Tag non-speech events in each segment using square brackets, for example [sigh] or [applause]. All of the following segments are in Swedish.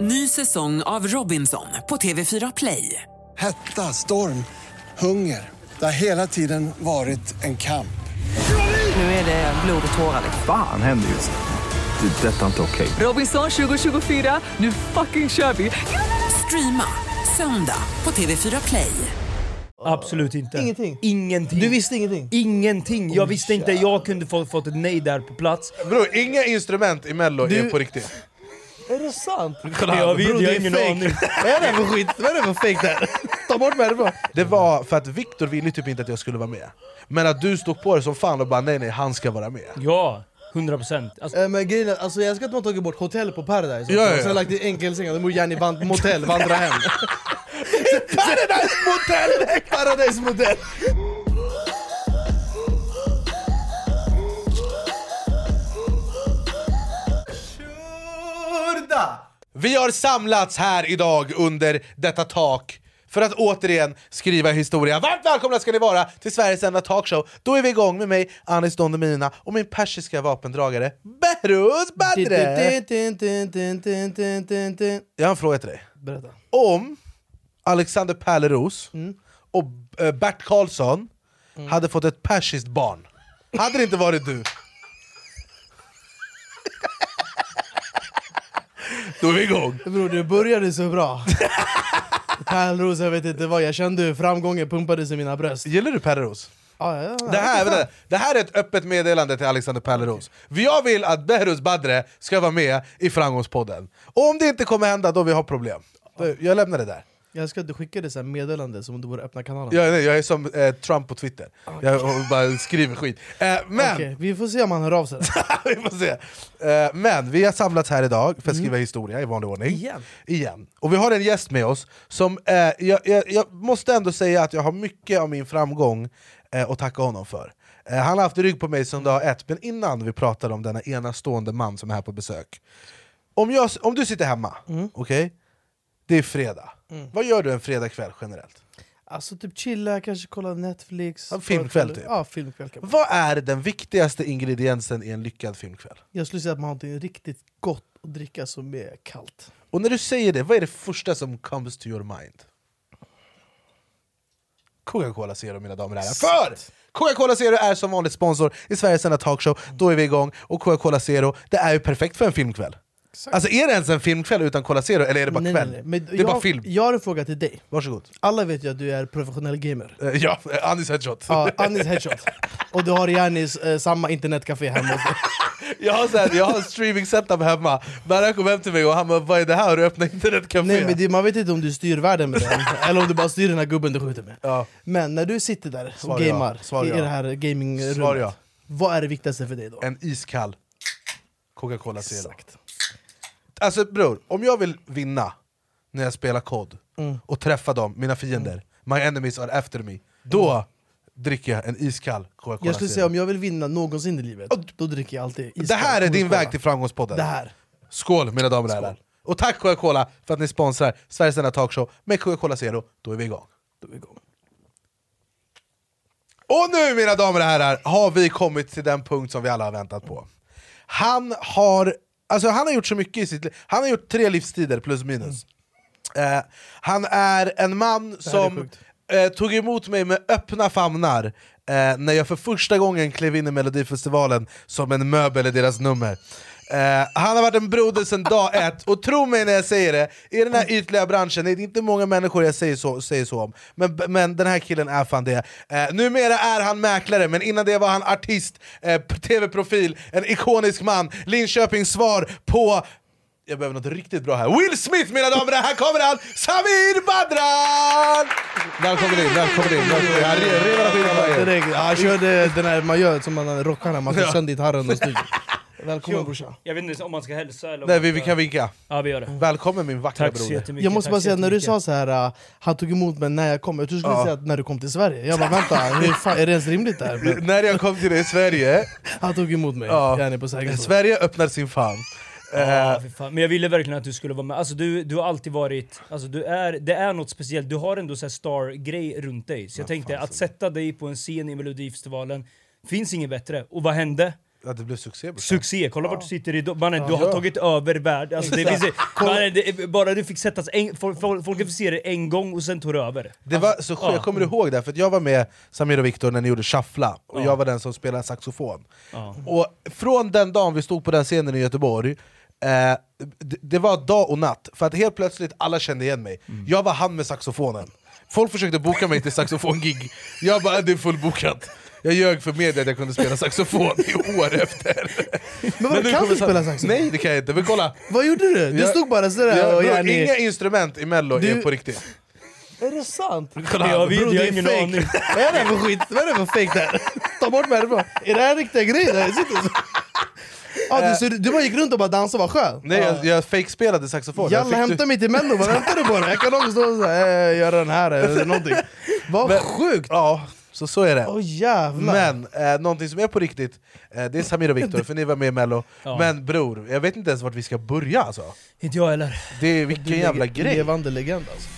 Ny säsong av Robinson på TV4 Play. Hetta, storm, hunger. Det har hela tiden varit en kamp. Nu är det blod och tårar. liksom. Fan händer just nu. Det. är Detta är inte okej. Robinson 2024, nu fucking kör vi! Streama söndag på TV4 Play. Absolut inte. Ingenting? Ingenting. Du visste ingenting? Ingenting! Jag visste inte, jag kunde få, fått ett nej där på plats. Bror, inga instrument i mello Du- är på riktigt. Är det sant? [laughs] Jag vet, Bro, jag det har är ingen fake. aning. [laughs] Vad är det för skit? Vad är det för fake där? Ta bort mig härifrån! Det var för att Viktor ville typ inte att jag skulle vara med. Men att du stod på det som fan och bara nej nej, han ska vara med. Ja, 100 procent. Alltså, Eh, Men grejen är, alltså jag ska att har tagit bort hotell på Paradise Ja, ja, ja. Sen lagt i enkelsängar, de borde gärna i van- motell, vandra hem [laughs] Paradise Motel! Paradise motell! Vi har samlats här idag under detta tak för att återigen skriva historia. Varmt välkomna ska ni vara till Sveriges enda talkshow. Då är vi igång med mig, Anis Don Demina och min persiska vapendragare Behrouz Badre. Jag har en fråga till dig. Berätta Om Alexander Pärleros och eh, Bert Karlsson hade fått ett persiskt barn, hade det inte varit du? Då är vi igång! Bror det började så bra [laughs] Pärlros, jag vet inte vad, jag kände hur framgången pumpades i mina bröst Gillar du Pärleros? ah, ja, ja, Det här, vänta, det här är ett öppet meddelande till Alexander Pärleros. Jag vill att Behrouz Badre ska vara med i Framgångspodden. Och om det inte kommer hända, då vi har problem. Jag lämnar det där. Jag ska att du skickade så meddelande som om du borde öppna kanalen Jag, jag är som eh, Trump på Twitter. Jag bara skriver skit. Eh, men, Okej, Vi får se om han hör av sig [laughs] vi får se. Eh, men vi har samlats här idag för att skriva historia i vanlig ordning. Igen. Igen. Och vi har en gäst med oss som, eh, jag, jag, jag måste ändå säga att jag har mycket av min framgång eh, att tacka honom för. Eh, han har haft rygg på mig sedan dag ett, men innan vi pratar om denna enastående man som är här på besök. Om, jag, om du sitter hemma, okej? Det är fredag. Vad gör du en fredagkväll generellt? Alltså typ chilla, kanske kolla Netflix Ja, filmkväll, typ. Ja, filmkväll kan man. Vad är den viktigaste ingrediensen i en lyckad filmkväll? Jag skulle säga att man har något riktigt gott att dricka som är kallt Och när du säger det, vad är det första som comes to your mind? Coca-Cola Zero mina damer och herrar. För Coca-Cola Zero är som vanligt sponsor i Sveriges enda talkshow, då är vi igång. Och Coca-Cola Zero, det är ju perfekt för en filmkväll. Alltså är det ens en filmkväll utan Cola Zero, eller är det bara Nej, kväll? nej, nej. Det är jag, bara film. Jag har en fråga till dig Varsågod. Alla vet ju att du är professionell gamer Eh, ja, Anis headshot. Ja, Anis headshot Och du har Janis eh, samma internetcafé hemma hos [laughs] dig jag har, här, jag har en streaming setup hemma, Berra kom hem till mig och han bara 'Vad är det här? Har du öppnat internetcafé?' Nej men det, man vet inte om du styr världen med den, [laughs] eller om du bara styr den här gubben du skjuter med Ja. Men när du sitter där Svar och ja. gamar Svar i, i det här Svar gamingrummet. Vad är det viktigaste för dig då? En iskall Coca-Cola Zero. Exakt. Alltså bror, om jag vill vinna när jag spelar kod Mm. och träffa dem, mina fiender, my enemies are after me, då dricker jag en iskall Coca-Cola Jag skulle säga om jag vill vinna någonsin i livet, då dricker jag alltid iskall Det här är din väg till framgångspodden. Det här Skål mina damer och herrar! Och tack Coca-Cola för att ni sponsrar Sveriges enda talkshow med Coca-Cola Zero, då är vi igång. Då är vi igång. Och nu mina damer och herrar har vi kommit till den punkt som vi alla har väntat på. Han har, alltså, han har gjort så mycket i sitt liv, han har gjort tre livstider plus minus. Eh, han är en man är som eh, tog emot mig med öppna famnar eh, när jag för första gången klev in i Melodifestivalen som en möbel i deras nummer. Eh, han har varit en broder sedan dag ett, och tro mig när jag säger det, i den här ytliga branschen, det är inte många människor jag säger så, säger så om, men, men den här killen är fan det. Eh, numera är han mäklare, men innan det var han artist, eh, tv-profil, en ikonisk man, Linköpings svar på jag behöver något riktigt bra här. Will Smith mina damer och här kommer han! Samir Badran! Välkommen in, välkommen in. Välkommen in. Han re- rev ja, han körde den här man gör som man rockar när man slår Ja. sönder gitarren och [laughs] studion Välkommen brorsan jag vet inte om man ska hälsa eller Nej vi, vi kan vinka. Ja vi gör det. Välkommen min vackra Tack så jättemycket. Jag måste tack bara så säga, när du jättemycket. sa så här, uh, han tog emot mig när jag kom, jag trodde du skulle Ja. säga att när du kom till Sverige Jag bara vänta, hur [laughs] fan, är det ens rimligt det här? Men [laughs] När jag kom till Sverige, Han tog emot mig, Ja. på torg. Sverige öppnade sin famn. Ja, Eh, fy fan. Men jag ville verkligen att du skulle vara med. Alltså, du, du har alltid varit... Alltså, du är, det är något speciellt. Du har ändå så här star-grej runt dig. Så jag tänkte att sätta dig på en scen i Melodifestivalen, finns inget bättre. Och vad hände? Ja, det blev succé brorsan. Succé, kolla vart du sitter idag. Mannen, du har Ja. tagit över världen. Alltså, det finns, mannen, det, bara du fick sättas en, folk, fick se det en gång och sen tog det över. Det var så skönt, jag kommer ihåg det, för att jag var med Samir och Viktor när ni gjorde Shuffla, och jag var den som spelade saxofon. Ja. Och från den dagen vi stod på den scenen i Göteborg, eh, det, det var dag och natt, för att helt plötsligt alla kände igen mig. Jag var han med saxofonen. Folk försökte boka mig till saxofongig, jag bara det är fullbokat. Jag ljög för media att jag kunde spela saxofon i år efter. Men nu kan du spela saxofon? Nej det kan jag inte, men kolla! Vad gjorde du? Du Jag- stod bara sådär Jag, och bro, yani... inga instrument i mello är Du- på riktigt. Är det sant? Kolla. Jag vet, Bro, jag det har är ingen fake. aning. [laughs] Vad är det för skit? Vad är det för fake där? Ta bort mig härifrån! Är det här riktiga grejer? Ah, du, så du, du bara gick runt och bara dansade och var skön? Nej jag, jag fake-spelade saxofon. Jag Jalla hämta mig till Mello, vad väntar du på? Jag kan också stå och så här, äh, göra den här eller någonting Vad Men- sjukt! Ja, så så är det. Jävlar! Men eh, någonting som är på riktigt, eh, det är Samir och Viktor, för ni var med i mello. [laughs] Ja. Men bror, jag vet inte ens vart vi ska börja alltså. Inte jag heller. Det är vilken jävla grej. Levande legend alltså.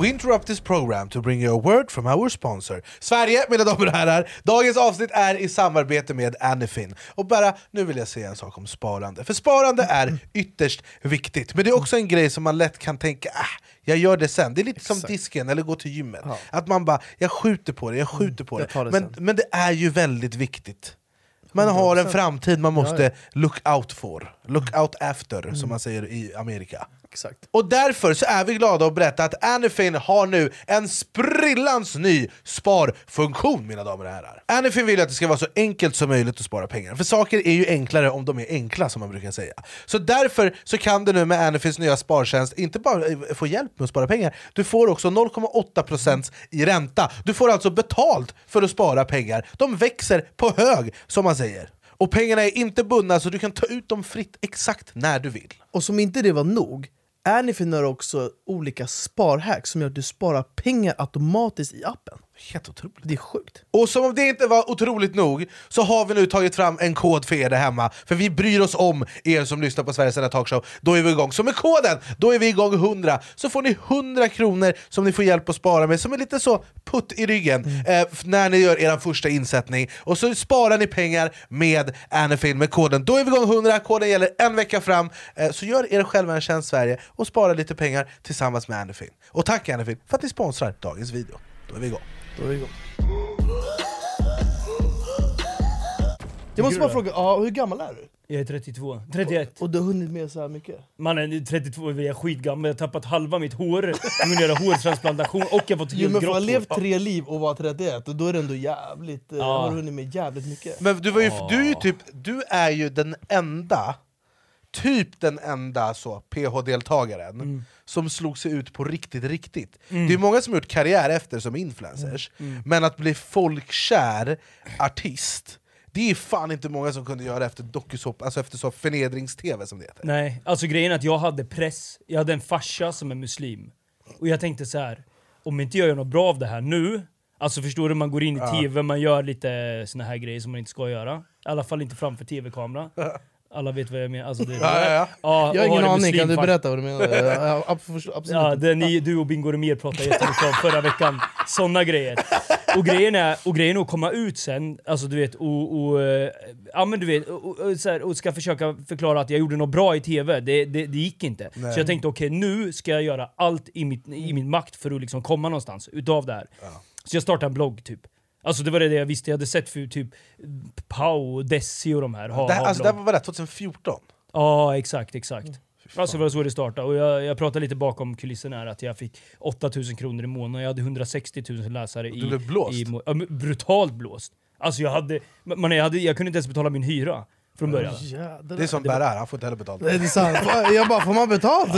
We interrupt this program to bring you a word from our sponsor. Sverige, mina damer och herrar, dagens avsnitt är i samarbete med Anyfin. Och bara, nu vill jag säga en sak om sparande. För sparande är [clears throat] ytterst viktigt, men det är också en grej som man lätt kan tänka, ah, jag gör det sen. Det är lite som disken eller gå till gymmet. Ja. Att man bara, jag skjuter på det, jag skjuter på jag det. det Men, sen. men det är ju väldigt viktigt. Man har en 100%. framtid man måste Ja, look out for. Look out after, som man säger i Amerika. Exakt. Och därför så är vi glada att berätta att Anyfin har nu en sprillans ny sparfunktion mina damer och herrar. Anyfin vill att det ska vara så enkelt som möjligt att spara pengar, för saker är ju enklare om de är enkla som man brukar säga. Så därför så kan du nu med Anyfins nya spartjänst inte bara eh, få hjälp med att spara pengar, du får också 0,8% i ränta. Du får alltså betalt för att spara pengar. De växer på hög, som man säger. Och pengarna är inte bundna så du kan ta ut dem fritt exakt när du vill. Och som inte det var nog, Anyfin har också olika sparhacks som gör att du sparar pengar automatiskt i appen. Helt otroligt. Det är sjukt. Och som om det inte var otroligt nog så har vi nu tagit fram en kod för er där hemma. För vi bryr oss om er som lyssnar på Sveriges enda talkshow. Då är vi igång, så med koden, då är vi igång 100 Så får ni 100 kronor som ni får hjälp att spara med Som är lite så putt i ryggen eh, f- när ni gör er första insättning. Och så sparar ni pengar med Anyfin med koden Då är vi igång 100, koden gäller en vecka fram. Eh, Så gör er själva en tjänst Sverige och spara lite pengar tillsammans med Anyfin Och tack Anyfin för att ni sponsrar dagens video. Då är vi igång Då är vi igång. Jag måste bara fråga, ja, hur gammal är du? Jag är 32. 31. Och du har hunnit med så här mycket? Mannen, 32 är jag skitgammal. Jag har tappat halva mitt hår. Jag vill göra hårtransplantation och jag har fått helt men för att ha grått levt hår. tre liv och vara 31, och då är det ändå jävligt... Ja. Ja. har du hunnit med jävligt mycket. Men du, var ju, du, är ju typ, du är ju den enda, typ den enda så, PH-deltagaren som slog sig ut på riktigt, riktigt. Det är många som har gjort karriär efter som influencers, men att bli folkkär artist, det är fan inte många som kunde göra efter dokusåpa, alltså efter så förnedrings-tv som det heter. Nej, alltså grejen är att jag hade press. Jag hade en farsa som är muslim. Och jag tänkte så här. om inte jag gör något bra av det här nu, alltså förstår du, man går in i tv, man gör lite såna här grejer som man inte ska göra. I alla fall inte framför tv-kamera. [laughs] Alla vet vad jag menar. Alltså det, Ja, ja, ja. Ja, Jag har ingen en aning, kan du berätta vad du menar? Ja, absolut. Ja, det ni, du och Bingo Rimér pratade jättemycket om förra veckan. Såna grejer. Och grejen, är, och grejen är att komma ut sen, alltså du vet, och, och, eh, ja, men du vet, och, och, här, och ska försöka förklara att jag gjorde något bra i TV. Det, det, det gick inte. Nej. Så jag tänkte okej, nu ska jag göra allt i, mitt, i min makt för att liksom komma någonstans utav det här. Så jag startade en blogg typ. Alltså det var det jag visste, jag hade sett för typ Pau och Desi och de här ha, Det, här- alltså, det här var väl 2014? Ja, exakt, exakt. Alltså det var så det startade. Och jag, jag pratade lite bakom kulisserna här, att jag fick 8000 kronor i månaden, jag hade 160 000 läsare i... Du blev blåst? I, men brutalt blåst. Alltså jag hade, man, jag hade... Jag kunde inte ens betala min hyra från början. Jädrar. Det är som Berra han får inte heller betalt. Nej, det är sant. Jag bara, får man betalt?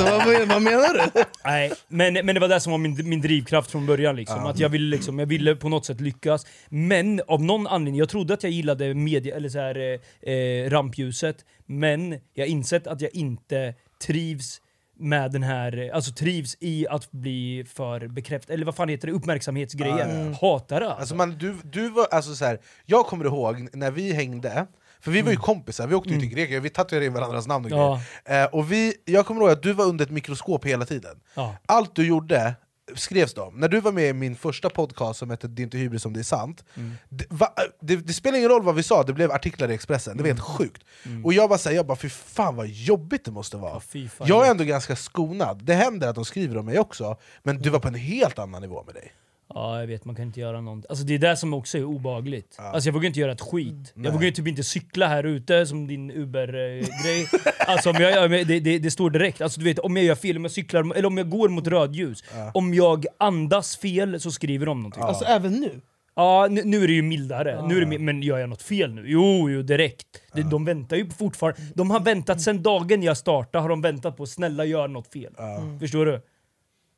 vad, menar du? Nej, men, men det var det som var min, min drivkraft från början. Liksom. Att jag, ville liksom, jag ville på något sätt lyckas. Men av någon anledning, jag trodde att jag gillade media, eller så här, eh, eh, rampljuset, men jag har insett att jag inte trivs med den här, alltså trivs i att bli för bekräftad, eller vad fan heter det, uppmärksamhetsgrejen. Hatar det alltså. Alltså man, du, du var, alltså så här, jag kommer ihåg när vi hängde, för vi var ju kompisar, vi åkte ju till Grekland, vi tatuerade in varandras namn och Ja. grejer. Eh, och vi, jag kommer ihåg att du var under ett mikroskop hela tiden. Ja. Allt du gjorde skrevs de? När du var med i min första podcast som hette Det är inte hybris om det är sant Mm. det, va, det, det spelar ingen roll vad vi sa, det blev artiklar i Expressen, det var helt Mm. sjukt Och jag bara jag bara fy fan vad jobbigt det måste vara Ja. Jag är ändå ganska skonad, det händer att de skriver om mig också Men du var på en helt annan nivå med dig Ja jag vet, man kan inte göra någonting. Alltså det är det som också är obehagligt. Alltså jag vågar inte göra ett skit. Jag vågar typ inte cykla här ute som din Uber-grej. alltså om jag, det, det, det står direkt. Alltså du vet, om jag gör fel, om jag cyklar, eller om jag går mot rödljus. Om jag andas fel så skriver de någonting. Alltså även nu? Ja, nu, nu är det ju mildare. Nu är det, men gör jag något fel nu? Jo, jo direkt. Det, de väntar ju fortfarande. De har väntat sen dagen jag startade, har de väntat på snälla gör något fel. Förstår du?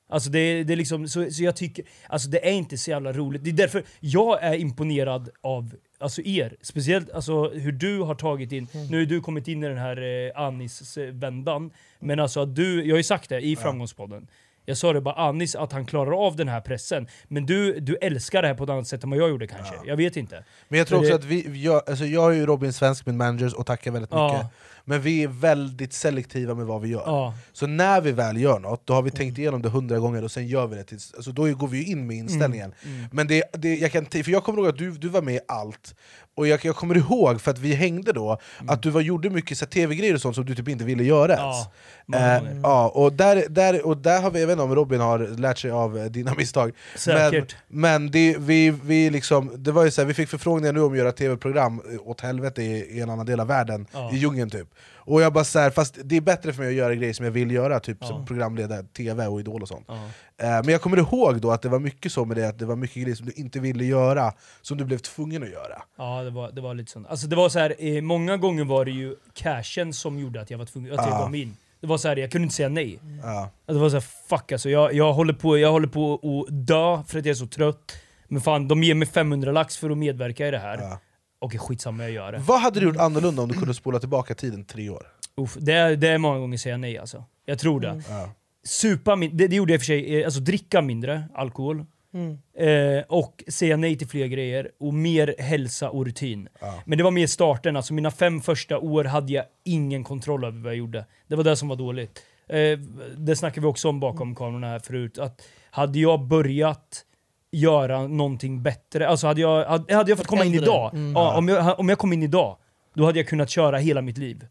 Alltså det, det är liksom, så, så jag tycker, alltså det är inte så jävla roligt. Det är därför jag är imponerad av alltså er. Speciellt alltså, hur du har tagit in, nu har du kommit in i den här eh, Anis-vändan, men alltså att du, jag har ju sagt det i Framgångspodden, jag sa det bara Anis att han klarar av den här pressen, men du, du älskar det här på ett annat sätt än vad jag gjorde kanske. Jag vet inte. Men jag tror För också det- att vi, jag, alltså jag är ju Robin Svensk, min manager, och tackar väldigt Ja. mycket Men vi är väldigt selektiva med vad vi gör Ja. Så när vi väl gör något, då har vi tänkt igenom det hundra gånger och sen gör vi det tills, alltså då går vi ju in med inställningen Mm. Men det, det, jag, kan, för jag kommer ihåg att du, du var med i allt Och jag, jag kommer ihåg, för att vi hängde då, att du var, gjorde mycket tv-grejer och sånt som du typ inte ville göra ens Mm. Ja, Eh, ja, och där, där, och där har vi, jag vet inte om Robin har lärt sig av eh, dina misstag Säkert. Men, men det, vi, vi, liksom, det var ju så här, vi fick förfrågningar nu om att göra tv-program eh, åt helvete i, i en annan del av världen, Ja. i djungeln typ Och jag bara så här, fast det är bättre för mig att göra grejer som jag vill göra, typ Ja. som programledare, tv och Idol och sånt Ja. Eh, Men jag kommer ihåg då att det var mycket så med det, att det var mycket grejer som du inte ville göra, som du blev tvungen att göra Ja, det var, det var lite sånt. Alltså det var så här, eh, många gånger var det ju cashen som gjorde att jag var tvungen, att jag Ja. gav mig in. Det var så här, jag kunde inte säga nej. ja. Alltså, Det var så här, fuck alltså, jag, jag, håller på, jag håller på att dö för att jag är så trött. Men fan, de ger mig 500 lax för att medverka i det här. Ja. Okej, skitsamma, jag gör det. Vad hade du gjort annorlunda om du kunde spola tillbaka tiden tre år? Uff, det, är, det är många gånger säga nej alltså. Jag tror det. Ja. Supa, min, det, det gjorde jag i och för sig, eh, alltså dricka mindre alkohol. Mm. Eh, och säga nej till fler grejer, och mer hälsa och rutin. Men det var mer starten, alltså mina fem första år hade jag ingen kontroll över vad jag gjorde. Det var det som var dåligt. Eh, det snackade vi också om bakom kamerorna här förut, att hade jag börjat göra någonting bättre, alltså hade jag, hade, hade jag fått komma in idag, ja, om, jag, om jag kom in idag, då hade jag kunnat köra hela mitt liv.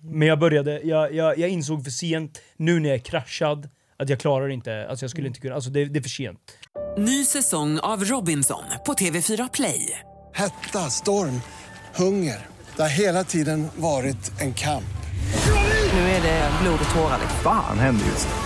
Men jag började, jag, jag, jag insåg för sent, nu när jag är kraschad, att jag klarar inte, alltså jag skulle inte kunna, alltså det, det är för sent. Ny säsong av Robinson på TV4 Play. Hetta, storm, hunger. Det har hela tiden varit en kamp. Nu är det blod och tårar. liksom. Fan händer just nu.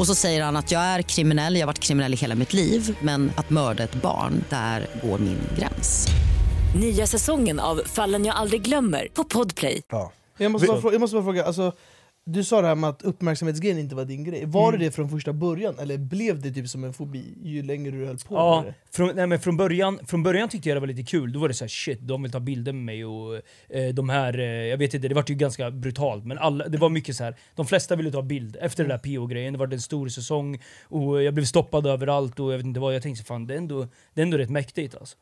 Och så säger han att jag är kriminell, jag har varit kriminell i hela mitt liv men att mörda ett barn, där går min gräns. Nya säsongen av Fallen jag aldrig glömmer på Podplay. Ja. Jag måste, bara, jag måste bara fråga, alltså, du sa det här med att uppmärksamhetsgrejen inte var din grej. Var det det från första början, eller blev det typ som en fobi ju längre du höll på Ja, med det? från, nej, men från, början, från början tyckte jag det var lite kul. Då var det så här: shit, de vill ta bilder med mig och eh, de här, eh, jag vet inte, det var ju ganska brutalt men alla, det var mycket så här. de flesta ville ta bild efter den där PO-grejen. Det var en stor säsong och jag blev stoppad överallt och jag vet inte vad. Jag tänkte fan, det är ändå, det är ändå rätt mäktigt alltså.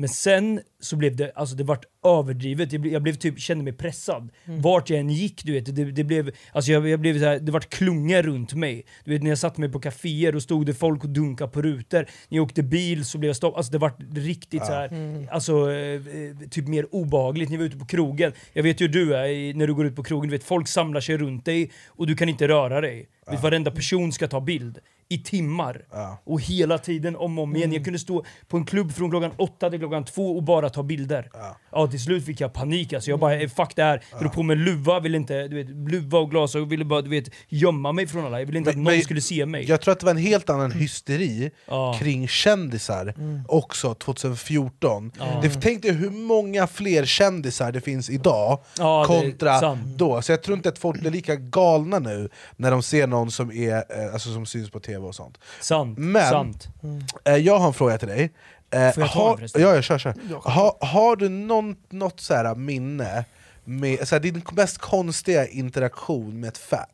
Men sen så blev det, alltså det vart överdrivet, jag blev, jag blev typ, kände mig pressad. Vart jag än gick, du vet, det, det blev, alltså jag, jag blev så här, det vart klungor runt mig. Du vet när jag satte mig på kaféer och stod det folk och dunkade på rutor. När jag åkte bil så blev jag stoppad, alltså det vart riktigt så här, alltså eh, typ mer obehagligt. När vi var ute på krogen, jag vet ju hur du är när du går ut på krogen, du vet folk samlar sig runt dig och du kan inte röra dig. Du Vet, varenda person ska ta bild i timmar. Och hela tiden om och om igen. Jag kunde stå på en klubb från klockan åtta till klockan två och bara ta bilder. Ja, till slut fick jag panik alltså. Jag bara, eh, fuck det här. Drog på mig luva, ville inte, du vet, luva och glasögon, ville bara du vet, gömma mig från alla. Jag ville inte Men- att någon men skulle se mig. Jag tror att det var en helt annan hysteri Ja. kring kändisar också 2014. Ja. Det, tänk dig hur många fler kändisar det finns idag Ja, är kontra då. Så jag tror inte att folk blir lika galna nu när de ser någon någon som, är, eh, alltså, som syns på tv och sånt. Sant, Men, sant. Eh, jag har en fråga till dig. Eh, Får jag ta har, ja, ja, kör, kör. Ha, har du någon, något så här minne, med, så här, din mest konstiga interaktion med ett fan?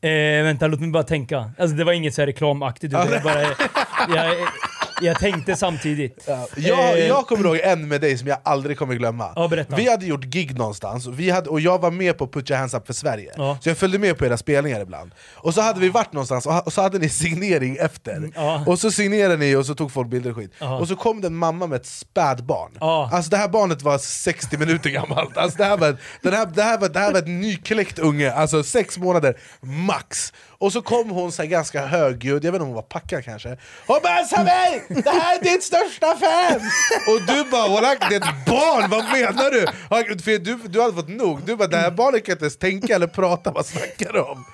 Eh, vänta, låt mig bara tänka. Alltså det var inget så här reklamaktigt, utan [laughs] jag, bara, jag, jag tänkte samtidigt. Jag, Eh, jag kommer ihåg en med dig som jag aldrig kommer glömma. Ja, berätta. Vi hade gjort gig någonstans, och, vi hade, och jag var med på Put your hands up för Sverige. Ja. Så jag följde med på era spelningar ibland. Och så hade vi varit någonstans, och, och så hade ni signering efter. ja. Och så signerade ni och så tog folk bilder och skit. Ja. Och så kom det en mamma med ett spädbarn. Ja. Alltså det här barnet var 60 minuter gammalt. Alltså det, här var, den här, det, här var, det här var ett nykläckt unge, alltså sex månader max. Och så kom hon så här ganska högljudd, jag vet inte om hon var packad kanske. Hon bara Samir! Det här är ditt största fan! Och du bara Walak, det är ett barn, vad menar du? För du, du hade fått nog, du bara det här barnet kan inte ens tänka eller prata, vad snackar du om?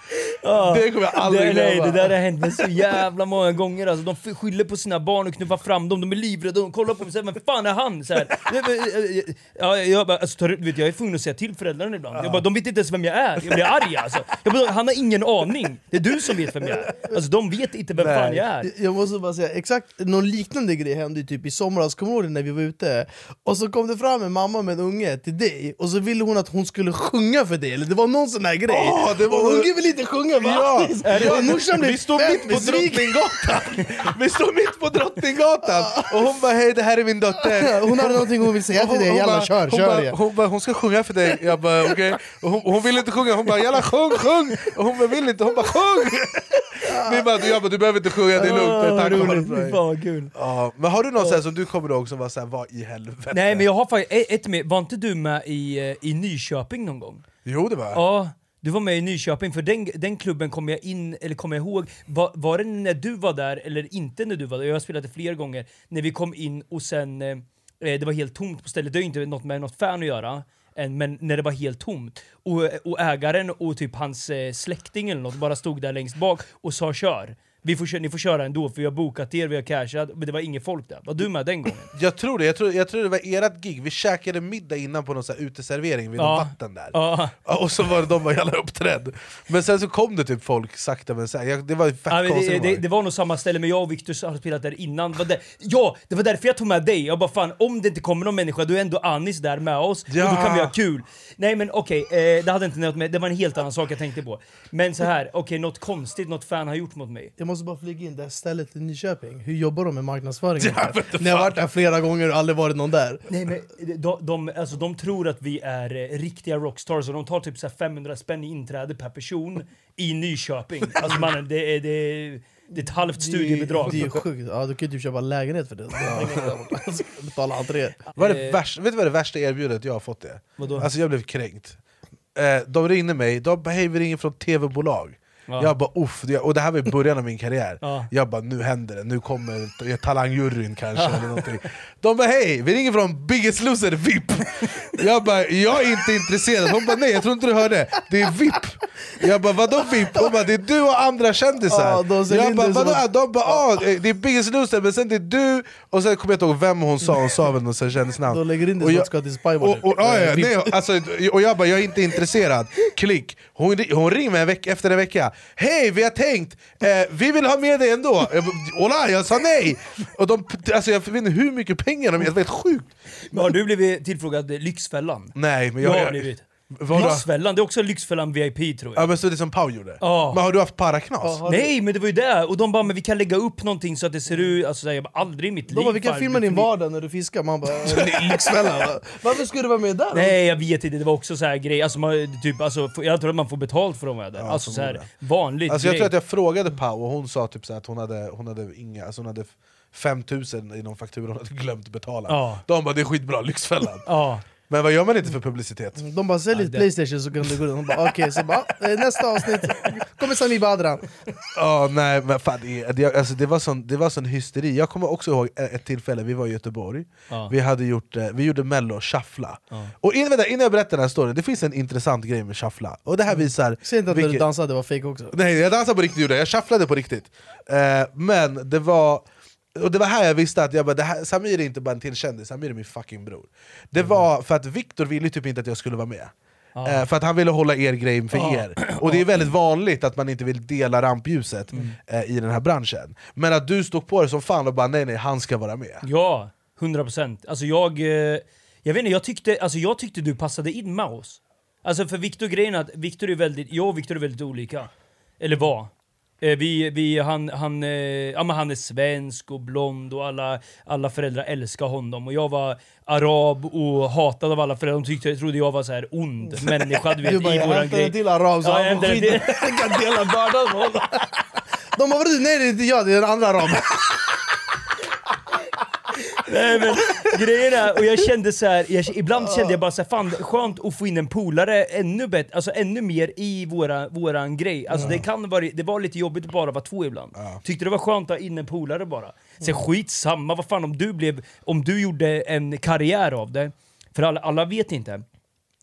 Ja. Det kommer jag aldrig det, nej, glömma. det där har hänt mig så jävla många gånger. Alltså, de skyller på sina barn och knuffar fram dem, de är livrädda, de kollar på mig och säger 'Vem fan är han?' Så här. Nej, Ja, jag, bara, alltså, tar- vet, jag är tvungen att säga till föräldrarna ibland. Jag bara, de vet inte ens vem jag är. Jag blir arg alltså. Jag bara, han har ingen aning. Det är du som vet vem jag är. Alltså de vet inte vem fan jag är. Jag måste bara säga, exakt någon liknande grej hände typ i somras, kommer du ihåg när vi var ute? Och så kom det fram en mamma med en unge till dig, och så ville hon att hon skulle sjunga för dig, eller det var någon sån här grej. Åh, det var- och ungen vill inte sjunga va? Ja, och morsan blev vi står mitt på. Drottninggatan! Vi står mitt på Drottninggatan! Och hon bara hej det här är min dotter [laughs] Hon hade någonting hon vill säga till dig, jalla kör, hon kör hon, bara, hon ska sjunga för dig, jag bara okej och hon, hon vill inte sjunga, hon bara jalla sjung, sjung! Och hon bara vill inte, hon bara sjung! [laughs] Vi bara, jag bara du behöver inte sjunga, det är lugnt, tack roligt. fan kul. Ja, Men har du någon sån som du kommer ihåg som var såhär, vad i helvete? Nej men jag har faktiskt ett- med, var inte du med i, eh, i Nyköping någon gång? Jo det var Ja, du var med i Nyköping, för den, den klubben kommer jag in, eller kommer jag ihåg, var, var det när du var där eller inte när du var där? Jag har spelat det flera gånger, när vi kom in och sen, eh, eh, det var helt tomt på stället, det har ju inte något med något fan att göra. än, Men när det var helt tomt och, och ägaren och typ hans eh, släkting eller något bara stod där längst bak och sa kör. Vi får, ni får köra ändå för vi har bokat er, vi har cashat, men det var ingen folk där. Var du med den gången? Jag tror det, jag tror, jag tror det var ert gig, vi käkade middag innan på någon så uteservering vid Ja. vatten där Ja. Och så var det de var jävla uppträdd Men sen så kom det typ folk sakta men säkert, det var fett Ja, det, det, det var nog samma ställe, men jag och Victor har spelat där innan. Det var där, ja, det var därför jag tog med dig. Jag bara fan, om det inte kommer någon människa, då är ändå Anis där med oss. Och Ja. då kan vi ha kul. Nej men okej, eh, det hade inte något med, det var en helt annan sak jag tänkte på. Men så här, okej, något konstigt något fan har gjort mot mig. Måste bara flyga in det här stället i Nyköping, hur jobbar de med marknadsföringen? [laughs] Ja, Ni har fan. varit där flera gånger och aldrig varit någon där. Nej men de, de, alltså, de tror att vi är eh, riktiga rockstars och de tar typ så här 500 spänn i inträde per person i Nyköping. [laughs] Alltså mannen, det är, det är, det är ett halvt studiebidrag. Det är ju sjukt, ja, du kan ju typ köpa lägenhet för det. [laughs] Alltså, Betala entré. Vad är det värsta, vet du vad det värsta erbjudandet jag har fått det? Vadå? Alltså jag blev kränkt eh, De ringde mig, de bara hej vi ringer från tv-bolag Ja. Jag bara uff, och det här var i början av min karriär Ja. Jag bara nu händer det, nu kommer talangjuryn kanske eller någonting De bara hej, vi ringer från Biggest Loser VIP Jag bara jag är inte intresserad, hon bara nej jag tror inte du hörde, det är VIP Jag bara vadå VIP? Hon bara det är du och andra kändisar Ja, de Jag bara vadå? att- De bara ah, det är Biggest Loser men sen det är du, och sen kommer jag inte ihåg vem hon sa, hon sa väl något kändisnamn De lägger in det Och som att ska till Spywater. och, och, ja, VIP. nej, [laughs] alltså, och jag bara, jag är inte intresserad. Klick. Hon, hon ringer mig en vecka, efter en vecka. Hej, vi har tänkt, eh, vi vill ha med dig ändå. Ola, jag sa nej! Och de, alltså, jag vet inte hur mycket pengar de ger, det var helt sjukt. Men har du blivit tillfrågad Lyxfällan? Nej, men Jag jag... har blivit. Vadå? Lyxfällan, det är också Lyxfällan VIP tror jag. Ja men så det som Pau gjorde? Ja. Men har du haft paraknas? Nej men det var ju det, och de bara men vi kan lägga upp någonting så att det ser ut, alltså så här, jag bara, aldrig i mitt liv De bara, vi kan filma din för- vardag när du fiskar, man bara Lyxfällan va? Varför skulle du vara med där? Nej jag vet inte, det var också så här grej, alltså, man, typ, alltså, jag tror att man får betalt för att vara där. alltså så här, vanligt Alltså jag grej. tror att jag frågade Pau och hon sa typ så här att hon hade, hon hade inga, alltså hon hade 5000 i någon faktura hon hade glömt betala. Ja. De bara det är skitbra, Lyxfällan. Ja. Men vad gör man inte för publicitet? De bara säljer ett Playstation så kan du gå runt och bara okej, så bara eh, nästa avsnitt kommer Sami Badran. [laughs] Ja, nej men fan, det, alltså, det, var sån, det var sån hysteri. Jag kommer också ihåg ett tillfälle, vi var i Göteborg, Ja. vi, hade gjort, eh, vi gjorde mello, shuffla. Och innan, vänta, innan jag berättar den här storyn, det finns en intressant grej med shuffla. Och det här visar... Säg inte att när du vilket- dansade var fake också. Nej, jag dansade på riktigt, jag shufflade på riktigt. Eh, men det var... Och det var här jag visste att jag bara, det här, Samir är inte bara en till kändis, Samir är min fucking bror. Det var för att Viktor ville typ inte att jag skulle vara med. Ja. Eh, för att han ville hålla er grej för Ja. er. Och det är [clears throat] väldigt vanligt att man inte vill dela rampljuset Mm. eh, i den här branschen. Men att du stod på det som fan och bara nej nej, han ska vara med. Ja, 100 procent. Alltså jag... eh, Jag vet inte, jag tyckte, alltså jag tyckte du passade in med oss. Alltså för Viktor, grejen att Viktor är väldigt... Jag och Viktor är väldigt olika. Eller var. Eh, Vi, vi, han, han, eh, ja, men han är svensk och blond och alla, alla föräldrar älskar honom. Och jag var arab och hatad av alla föräldrar. De tyckte, trodde jag var så här ond [laughs] människa du vet, Du bara, i jag våran grej. till arab så Ja, han får Jag [laughs] kan dela bördan med honom. De bara "Vadå? nej det är inte jag, det är den andra araben. Nej men grejen är, och jag kände så här, jag, ibland kände jag bara så här, fan skönt att få in en polare ännu bättre, alltså ännu mer i våra, våran grej. Alltså det kan vara, det var lite jobbigt att bara vara två ibland. Tyckte det var skönt att ha in en polare bara. Sen skitsamma, vad fan om du blev, om du gjorde en karriär av det, för alla, alla vet inte.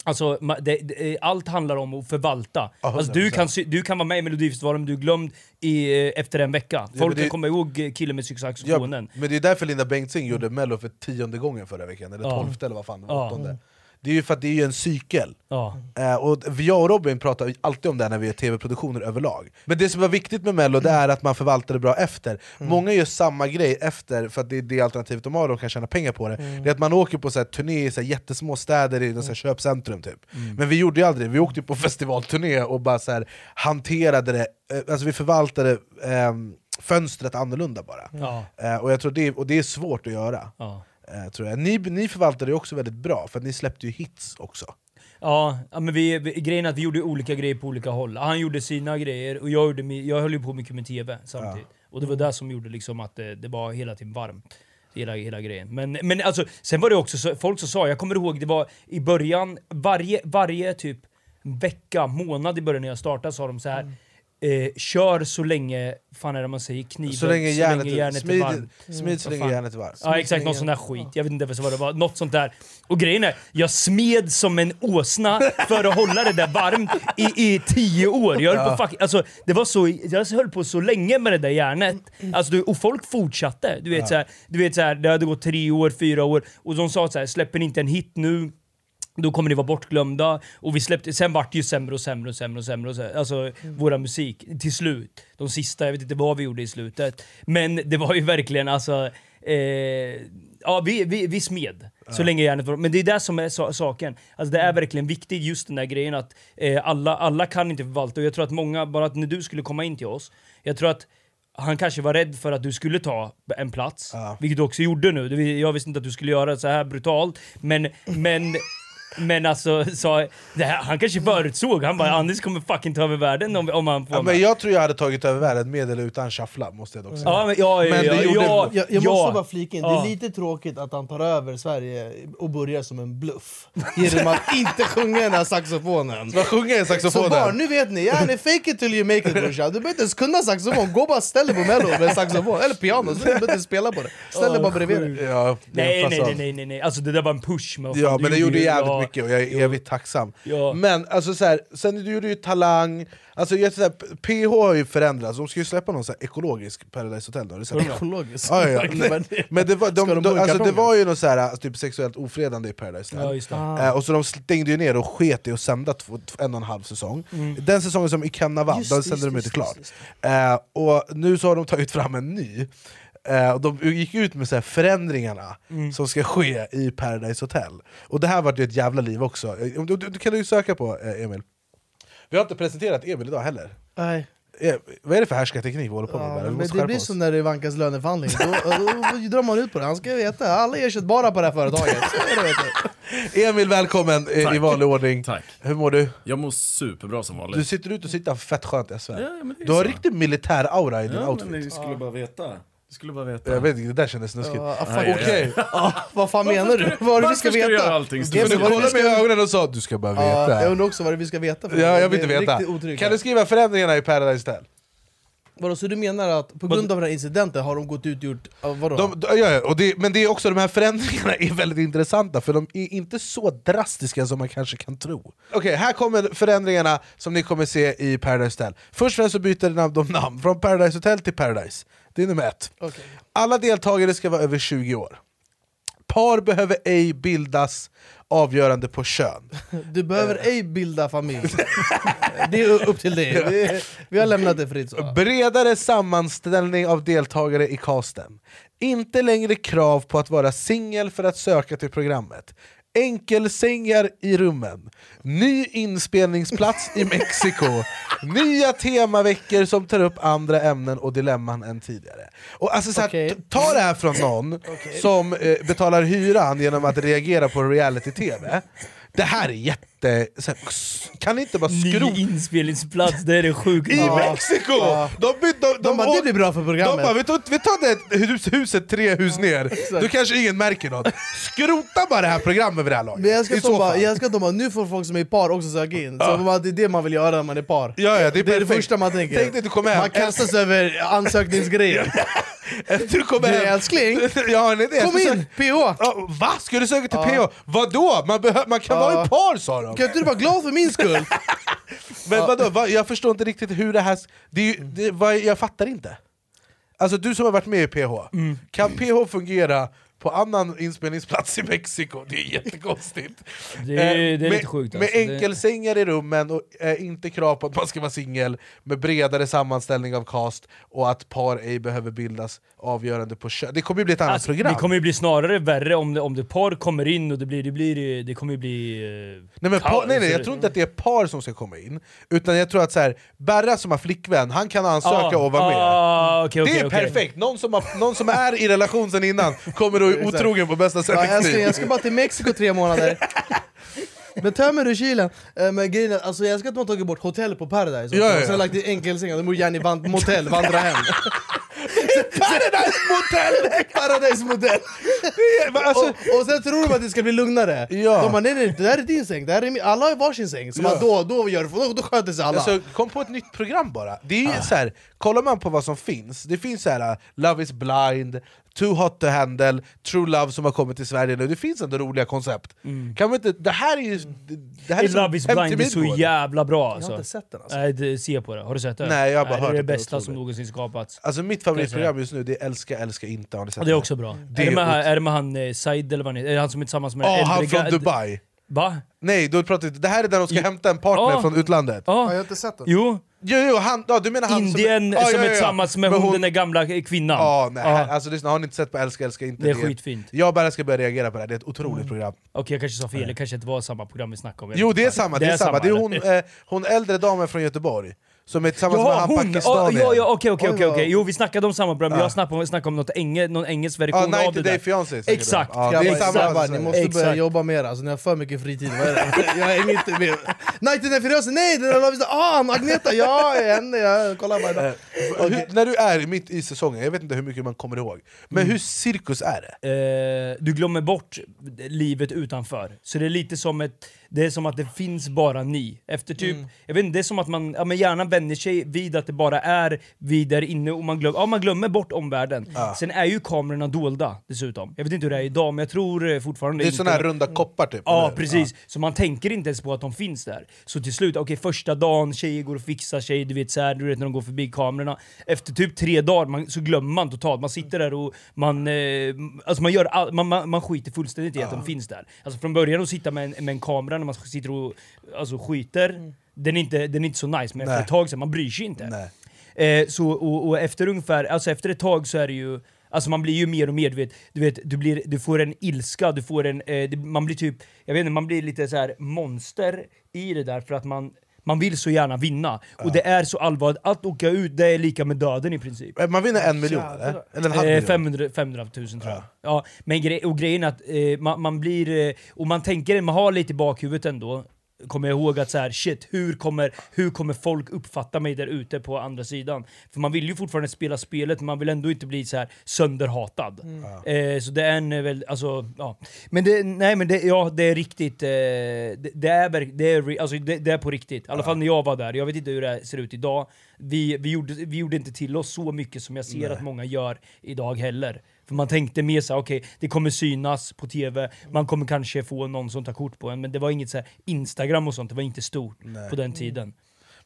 Alltså, det, det, allt handlar om att förvalta. Ja, alltså, du, 100%. kan, du kan vara med i Melodifestivalen men du är glömd i, eh, efter en vecka. Folk det- kan komma ihåg eh, killen med Ja, saxofonen. men det är därför Linda Bengtzing gjorde mello för tionde gången förra veckan, eller Ja. tolfte eller vad fan, Ja. Det är ju för att det är ju en cykel. Ja. Eh, och jag och Robin pratar alltid om det när vi gör tv-produktioner överlag. Men det som var viktigt med mello det är att man förvaltar det bra efter. Många gör samma grej efter, för att det är det alternativet de har och de kan tjäna pengar på det. Det är att man åker på så här, turné i så här, jättesmå städer i så här, köpcentrum typ. Men vi gjorde ju aldrig det, vi åkte på [laughs] festivalturné och bara så här, hanterade det, eh, alltså vi förvaltade ehm, fönstret annorlunda bara. Ja. Eh, och jag tror det, och det är svårt att göra. Ja. Eh, tror jag. Ni, ni förvaltade det också väldigt bra, för ni släppte ju hits också. Ja, ja, men vi, vi, grejen är att vi gjorde olika grejer på olika håll. Han gjorde sina grejer och jag, gjorde, jag höll ju på mycket med TV samtidigt. Och det var det som gjorde liksom att det, det var hela tiden varmt. Hela, hela grejen. Men, men alltså, sen var det också så, folk som sa, jag kommer ihåg det var i början, varje, varje typ vecka, månad i början när jag startade sa de så här. Eh, kör så länge, fan är det man säger, kniven, Så länge järnet, är smid, varmt. smid så Vad länge järnet är varmt. Ja exakt, någon sån där skit. Jag vet inte vad det var, något sånt där. Och grejen är, jag smed som en åsna för att hålla det där varmt i, i tio år. Jag höll, på fuck, alltså, det var så, jag höll på så länge med det där järnet. Alltså, du- och folk fortsatte. Du vet, så här, du vet så här, det hade gått tre år, fyra år, och de sa så här, släpper ni inte en hit nu då kommer ni vara bortglömda. Och vi släppte, sen vart det ju sämre och sämre och sämre och sämre. Och sämre. Alltså våra musik, till slut. De sista, jag vet inte vad vi gjorde i slutet. Men det var ju verkligen alltså... Eh, ja, vi, vi, vi smed. Så länge järnet var... Men det är det som är sa- saken. Alltså det är verkligen viktigt, just den där grejen att eh, alla, alla kan inte förvalta. Och jag tror att många, bara att när du skulle komma in till oss, jag tror att han kanske var rädd för att du skulle ta en plats, vilket du också gjorde nu. Jag visste inte att du skulle göra det så här brutalt, men, men [laughs] men alltså, så, det här, han kanske förutsåg, han bara Anders kommer fucking ta över världen om, om han får Ja, med. men jag tror jag hade tagit över världen med eller utan shuffla, måste jag dock säga. Ja, men, ja, ja, Men det ja, gjorde- ja, Jag, jag ja. måste bara flika in, det Ja. är lite tråkigt att han tar över Sverige och börjar som en bluff. Genom att [laughs] inte sjunga den här saxofonen. Vad sjunger Så saxofonen? barn, nu vet ni, ja, ni fake it till you make it brorsan. Du behöver inte ens kunna saxofon, gå bara ställ dig på mello med saxofon, eller piano, så du behöver inte spela på det. Ställ dig bara bredvid det. Ja, Nej, en nej, nej, nej, nej, nej, alltså det där var en push. Men fan, Ja men det gjorde jävligt ja, mycket och jag är evigt tacksam. Ja. Men alltså så här, sen du gjorde ju Talang, alltså, jag, så här, PH har ju förändrats, de ska ju släppa någon så här ekologisk Paradise Hotel, sett det? Ekologiskt. Ja, ja. [laughs] Men det var, de de, de, alltså, det var ju något så här, typ sexuellt ofredande i Paradise Hotel. Ja, just det. Eh, och så de stängde ju ner och sket i att sända två, en och en halv säsong. Den säsongen som Ikenna vann, Just den sände just de inte klart. Eh, och nu så har de tagit fram en ny. Eh, och de gick ut med så här förändringarna som ska ske i Paradise Hotel. Och det här var ju ett jävla liv också. Eh, Du, du, du kan du ju söka på eh, Emil. Vi har inte presenterat Emil idag heller. Nej. Eh, vad är det för härskarteknik vi håller på med? Ja, Bara? Men det blir oss. som när det vankas löneförhandling, då, då, då drar man ut på det. Han ska veta, alla ersättbara på det här företaget. Är. [laughs] Emil, välkommen eh, i Tack. vanlig ordning. Tack. Hur mår du? Jag mår superbra som vanligt. Du sitter ut och sitter fett skönt i SVR. Ja, ja, men det är du har så. riktigt militär aura i din ja, outfit. men ni skulle bara veta. Du skulle bara veta. Jag vet inte, det där kändes snuskigt. Ja. Nej, Okej, [laughs] Ja, vad fan menar du? Vad är det vi ska Varför ska du veta? kollade mig i ögonen och sa du ska bara veta. jag undrar också vad det är vi ska veta. För Ja, jag vill inte veta. Kan du skriva förändringarna i Paradise Hotel? Vadå, så du menar att på grund av den här incidenten har de gått ut och gjort... ja, Vadå? De, ja, ja, och det, men det är också de här förändringarna är väldigt intressanta, för de är inte så drastiska som man kanske kan tro. Okej, här kommer förändringarna som ni kommer se i Paradise Hotel. Först och främst så byter de namn från Paradise Hotel till Paradise. Det är nummer ett. Okej. Alla deltagare ska vara över 20 år. par behöver ej bildas avgörande på kön. [laughs] Du behöver ej bilda familj. [laughs] det är upp till dig. Vi har lämnat det fritt. Så. Bredare sammanställning av deltagare i casten. Inte längre krav på att vara singel för att söka till programmet. Enkelsängar i rummen. Ny inspelningsplats i Mexiko. Nya temaveckor som tar upp andra ämnen och dilemman än tidigare. Och alltså så här, t- Ta det här från någon som eh, betalar hyran genom att reagera på reality-tv. Det här är jätte... Så här, kan ni inte bara Ny skrota... inspelningsplats, det är det sjukt. I Ja. Mexiko! Ja. De, de, de, De bara, det blir bra för de programmet. bara, vi tar, vi tar det hus, huset tre hus ner, då kanske ingen märker något. Skrota bara det här programmet vid det här laget. Men jag ska I de så bara, jag ska de bara, nu får folk som är i par också söka in. Så bara, det är det man vill göra när man är par. Ja, ja, det är, Det är det första man tänker. Tänk dig att du kommer hem, Man kastas över ansökningsgrejen. du kommer Du hem. älskling, ja, nej, det är kom in! PH! Ja, va? Ska du söka till PH? Vadå? Man, man kan Ja. vara i par sa de! Kan inte du vara glad för min skull? [laughs] Men vadå? Va? Jag förstår inte riktigt hur det här... Det är, ju- det, vad, jag fattar inte. Alltså du som har varit med i PH, Mm. kan PH fungera på annan inspelningsplats i Mexiko? Det är jättekonstigt. Det är- Eh, det är med, lite sjukt, Med alltså. Det- enkelsängar i rummen, och eh, inte krav på att man ska vara singel, med bredare sammanställning av cast, och att par ej behöver bildas avgörande på kön. Det kommer ju bli ett annat Alltså, program. det kommer ju bli snarare värre om det, om det par kommer in och det blir, det blir, det kommer ju bli... eh, Nej, men par, nej, nej, jag tror inte att det är par som ska komma in, utan jag tror att så här, Berra som har flickvän, han kan ansöka och vara med. Ah, okej, det är okej. perfekt, någon som, har, någon som är i relation sen innan kommer då otrogen på bästa Ja, jag, ska, jag ska bara till Mexiko tre månader. [laughs] Men tömmer du kylen? Eh, Men grejen är, alltså jag ska att de har tagit bort hotell på Paradise. Ja, ja, ja. och sen lagt till enkelsängar, de borde gärna i van- motell, vandra hem. [laughs] Paradise Motel! [laughs] Paradise modell! alltså, och, och sen tror de att det ska bli lugnare. Ja. De bara nej nej, det här är din säng, det här är min. alla har varsin säng. Så Ja. man, då, då, gör, då, då sköter sig alla. Alltså, kom på ett nytt program bara. Det är ju så här, kollar man på vad som finns, det finns så här, Love is blind, Too hot to handle, True love som har kommit till Sverige nu, det finns ändå roliga koncept. Kan vi inte, det här är ju... Det, här är Love is blind är så jävla bra jag har alltså. inte sett den alltså. Nej, det, se på det. Har du sett det? Nej, jag har bara Nej, hört det är det bästa som någonsin skapats. Alltså mitt favoritprogram just nu det är Älska, älska inte, har ni sett det är också bra. Det är, det med, är det med han eh, Said eller vad han heter? Är han som är tillsammans med Ja, den han från Dubai! Va? Nej, då pratar det här är där de ska hämta en partner Ja. från utlandet. Ja, Ja. jag har inte sett den. Jo, Jo, jo, han, ja, du menar han Indien som, ja, som ja, är ja, ja. tillsammans med Men hon, den där gamla kvinnan. Ja, nej, Ja. Alltså, lyssna, har ni inte sett på Älska, älska inte? Det är skitfint. Jag bara ska börja reagera på det här, det är ett otroligt program. Okej, jag kanske sa fel. Det kanske inte var samma program vi snackade om. Jo det är samma, det är, samma. Det är hon, eh, hon äldre damen från Göteborg, som är tillsammans med Jaha, han hon! Ja, pakistanien. ja, ja, okej, okej, okej, okej. Jo, vi snackade om samma program, Ja. jag snackade om, snackade om något enge, någon engelsk version Ja, av 90 det Day där. Fiancé. Exakt. Ja, det är samma grabbar, ni måste börja Exakt. jobba mer alltså, ni har för mycket fritid. Vad är det? [laughs] Jag hänger inte med. Nighten är Firoze, nej! Den där ah, Agneta, ja, henne, jag kollar bara idag. Eh, hur, när du är mitt i säsongen, jag vet inte hur mycket man kommer ihåg, men Mm. hur cirkus är det? Eh, du glömmer bort livet utanför. Så det är lite som ett... Det är som att det finns bara ni. Efter typ... Jag vet inte, det är som att man ja, men hjärnan vänjer sig vid att det bara är vi där inne och man, glöm, ja, man glömmer bort omvärlden. Sen är ju kamerorna dolda dessutom. Jag vet inte hur det är idag, men jag tror eh, fortfarande Det är inte... såna här runda koppar typ? Ja, eller? precis. Så man tänker inte ens på att de finns där. Så till slut, okej första dagen, tjejer går och fixar sig, du vet, så här, du vet när de går förbi kamerorna. Efter typ tre dagar man, så glömmer man totalt. Man sitter där och man, eh, alltså man, gör all, man, man, man skiter fullständigt i att de finns där. Alltså från början att sitta med en, med en kamera när man sitter och alltså, skiter, den, är inte, den är inte så nice. Men efter Nej. ett tag så man bryr sig inte. Eh, så, och, och efter ungefär, alltså efter ett tag så är det ju Alltså man blir ju mer och mer, du vet, du, vet, du, blir, du får en ilska, du får en, eh, det, man blir typ, jag vet inte, man blir lite så här monster i det där för att man, man vill så gärna vinna. Och det är så allvarligt, att åka ut det är lika med döden i princip. Eh, Man vinner en miljon eller? Eller en halv Eh, miljon? 500, 500 000 tror jag. Ja. men gre och grejen är att eh, man, man blir, eh, och man tänker, man har lite i bakhuvudet ändå, kommer jag ihåg att så här, shit, hur kommer, hur kommer folk uppfatta mig där ute på andra sidan? För man vill ju fortfarande spela spelet, men man vill ändå inte bli så här sönderhatad. Eh, så det är en eh, väl, alltså, ja. Men det, nej men det, ja, det är riktigt, eh, det, det, är, det, är, alltså, det, det är på riktigt. I alla fall när jag var där, jag vet inte hur det ser ut idag. Vi, vi, gjorde, vi gjorde inte till oss så mycket som jag ser att många gör idag heller. För man tänkte mer såhär, okej, det kommer synas på TV, man kommer kanske få någon som tar kort på en, men det var inget så här Instagram och sånt, det var inte stort på den tiden.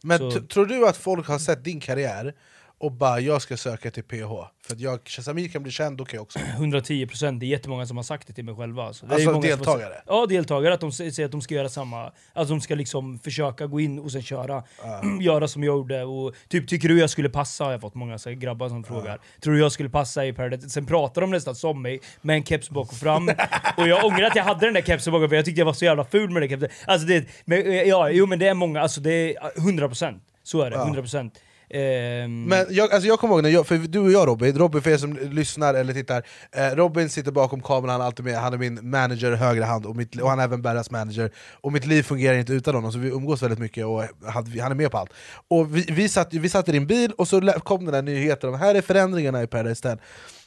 Men tror du att folk har sett din karriär och bara jag ska söka till PH, för att jag, Samir kan bli känd, då kan jag också. [clears throat] 110% det är jättemånga som har sagt det till mig själva. Alltså, det Alltså har deltagare? sagt- Ja, deltagare. Att de säger att de ska göra samma. Att de ska liksom försöka gå in och sen köra. [clears throat] göra som jag gjorde. Och typ, tycker du jag skulle passa? Har jag fått många så här, grabbar som frågar. Tror du jag skulle passa i Paradise? Sen pratar de nästan som mig, med en keps bak och fram. och jag ångrar att jag hade den där kepsen bak och fram, jag tyckte jag var så jävla ful med den kepsen. Alltså det, men, eh, ja, jo men det är många, alltså det är 100%. Så är det, 100%. Ehm, Men jag, alltså jag kommer ihåg, när jag, för du och jag Robin, Robin för er som lyssnar eller tittar eh, Robin sitter bakom kameran, han är alltid med, han är min manager, högra hand, och, mitt, och han är även Berras manager. Och mitt liv fungerar inte utan honom, så vi umgås väldigt mycket och han, han är med på allt. Och vi, vi, satt, vi satt i din bil och så kom den där nyheten om här är förändringarna i Paradise Hotel.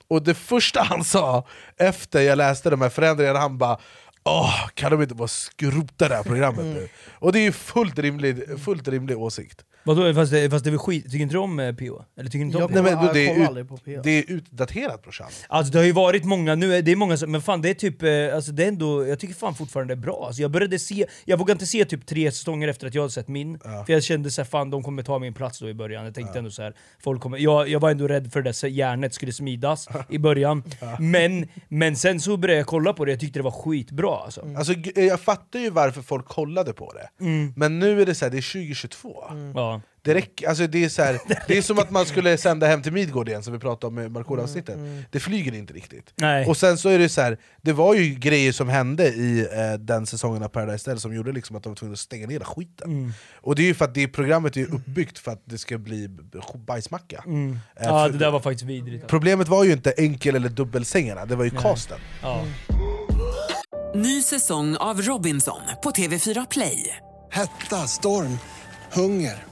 Och det första han [laughs] sa efter jag läste de här förändringarna, han bara Åh, kan de inte bara skrota det här programmet nu? Och det är ju fullt rimlig, fullt rimlig åsikt Vadå, fast det, fast det är väl skit, tycker inte du om eh, PO? Eller tycker inte om PO? Nej, men kollar- det, jag kollar är aldrig på ut, PH. det är utdaterat brorsan Alltså det har ju varit många, nu är det är många som, men fan det är typ, eh, alltså det är ändå, jag tycker fan fortfarande det är bra. Alltså jag började se, jag vågade inte se typ tre säsonger efter att jag hade sett min, för jag kände såhär fan de kommer ta min plats då i början. Jag tänkte ändå så här, folk kommer, jag, jag var ändå rädd för det så järnet skulle smidas i början. [laughs] Men, men sen så började jag kolla på det, jag tyckte det var skitbra alltså. Alltså, g- jag fattar ju varför folk kollade på det, Mm. men nu är det så här, det är 2022 Ja. Det, räcker, alltså det, är så här, [laughs] det är som att man skulle sända Hem till Midgård igen, som vi pratade om i Markoolio-avsnittet Det flyger inte riktigt Nej. Och sen så är det så här, det var ju grejer som hände i eh, den säsongen av Paradise Hotel som gjorde liksom att de var tvungna att stänga ner hela skiten Mm. Och det är ju för att det programmet är uppbyggt för att det ska bli bajsmacka Mm. Eh, Ja för- det där var faktiskt vidrigt. Problemet var ju inte enkel eller dubbelsängarna, det var ju casten Ja. Ny säsong av Robinson på TV4 Play. Hetta, storm, hunger.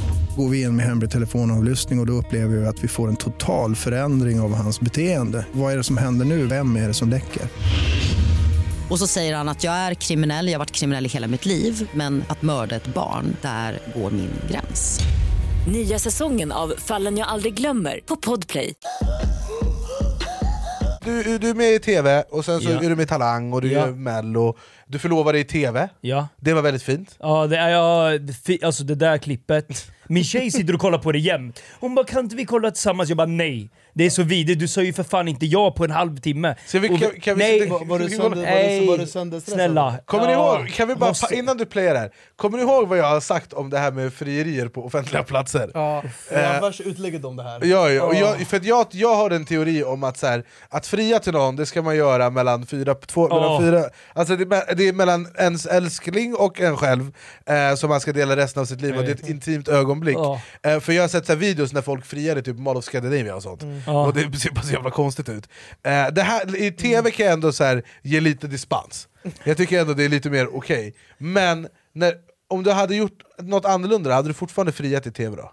Går vi in med hemlig telefonavlyssning och, och då upplever vi att vi får en total förändring av hans beteende. Vad är det som händer nu? Vem är det som läcker? Och så säger han att jag är kriminell, jag har varit kriminell i hela mitt liv men att mörda ett barn, där går min gräns. Nya säsongen av Fallen jag aldrig glömmer på Podplay. du, du är med i TV, och sen så Ja. är du med i Talang och du Ja. gör mello Du förlovade i TV, Ja. det var väldigt fint Ja, det är ja, alltså det där klippet. Min tjej sitter och kollar på det jämt. Hon bara “kan inte vi kolla tillsammans?” Jag bara “nej”. Det är så vidrigt, du sa ju för fan inte ja på en halvtimme. Så vi- kan- kan vi nej, sitta- Var, var du sönder, sönderstressad? snälla. Kommer ni ihåg, kan vi bara, måste- innan du playar här, kommer ni ihåg vad jag har sagt om det här med frierier på offentliga platser? Ja, Eh, utlägget om det här. Ja, ja, och jag, för jag, jag har en teori om att så här, att fria till någon, det ska man göra mellan fyra, två, Ja. mellan fyra alltså det, det är mellan ens älskling och en själv, eh, som man ska dela resten av sitt liv, och det är ett intimt ögonblick Ja. eh, För jag har sett så här videos när folk friade typ Mall of Scandinavia och sånt, Ja. och det ser bara så jävla konstigt ut eh, det här, I TV kan jag ändå så här, ge lite dispens, jag tycker ändå det är lite mer okej Men när, om du hade gjort något annorlunda, hade du fortfarande friat i TV då?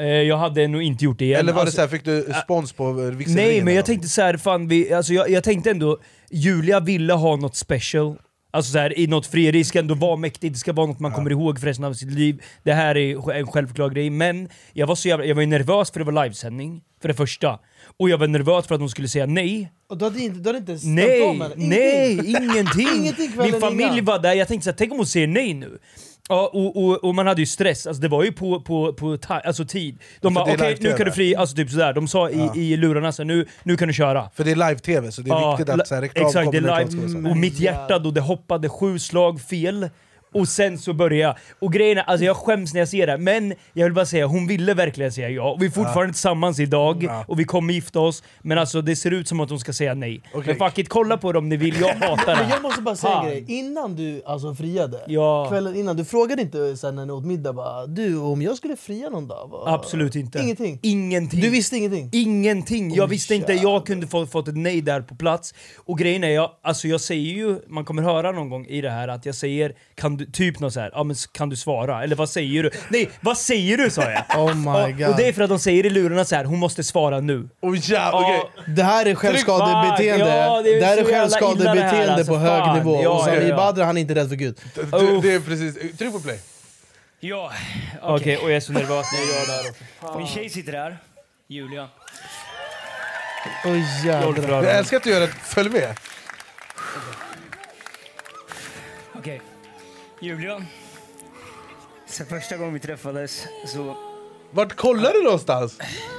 Eh, jag hade nog inte gjort det igen. Eller var det Alltså, så här, fick du spons på vigselringen? Nej, men eller jag något? tänkte så här, fan, vi, alltså jag, jag tänkte ändå, Julia ville ha något special. Alltså så här, i något frieri, ska ändå vara mäktigt, det ska vara något man kommer ihåg för resten av sitt liv. Det här är en självklar grej, men jag var, så jävla, jag var ju nervös för det var livesändning, för det första. Och jag var nervös för att de skulle säga nej. Och du hade inte, du hade inte stämt Nej, om henne? nej, ingenting! Ingenting [laughs] Min familj innan. var där, jag tänkte såhär, tänk om hon säger nej nu? Ja, och, och, och man hade ju stress, alltså det var ju på, på, på ta, alltså tid. De för bara okej, nu live-tv. kan du fri, alltså typ sådär. De sa i, i lurarna så nu, nu kan du köra. För det är live-tv, så det är Ja, viktigt att så här, la- reklam Exakt, det är live. Och mitt hjärta då, det hoppade sju slag fel. Och sen så började jag. Och grejen är, alltså jag skäms när jag ser det, men jag vill bara säga, hon ville verkligen säga ja. Vi är fortfarande tillsammans idag, och vi kommer gifta oss. Men alltså det ser ut som att hon ska säga nej. Okej. Men fuck it, kolla på det om ni vill, jag [laughs] hatar Men det. jag måste bara säga en grej, innan du alltså friade, Ja. kvällen innan, du frågade inte sen när ni åt middag bara du om jag skulle fria någon dag? Vad- Absolut inte. Ingenting? Ingenting. Du visste ingenting? Ingenting! Jag Oj, visste inte, jag kunde få, fått ett nej där på plats. Och grejen är, jag, alltså jag säger ju, man kommer höra någon gång i det här att jag säger kan du, typ något så här, ja men kan du svara? Eller vad säger du? Nej, vad säger du sa jag! [laughs] Oh my och, god. och det är för att de säger i lurarna så här, hon måste svara nu. Oh, ja, okej. Det här är självskadebeteende. Ja, det är det här är så jävla illa det här, självskadebeteende alltså, på hög fan. nivå. Ja, och Sami ja, ja. Badr han är inte rädd för Gud. Du, det är precis, tryck på play. Ja, Okej, okej. och jag är så nervös när jag gör det här också. Min tjej sitter där, Julia. Oj Jag jävlar. Älskar att du gör det, följ med. Okej. Julia. Sen första gången vi träffades så... Vart kollar du någonstans?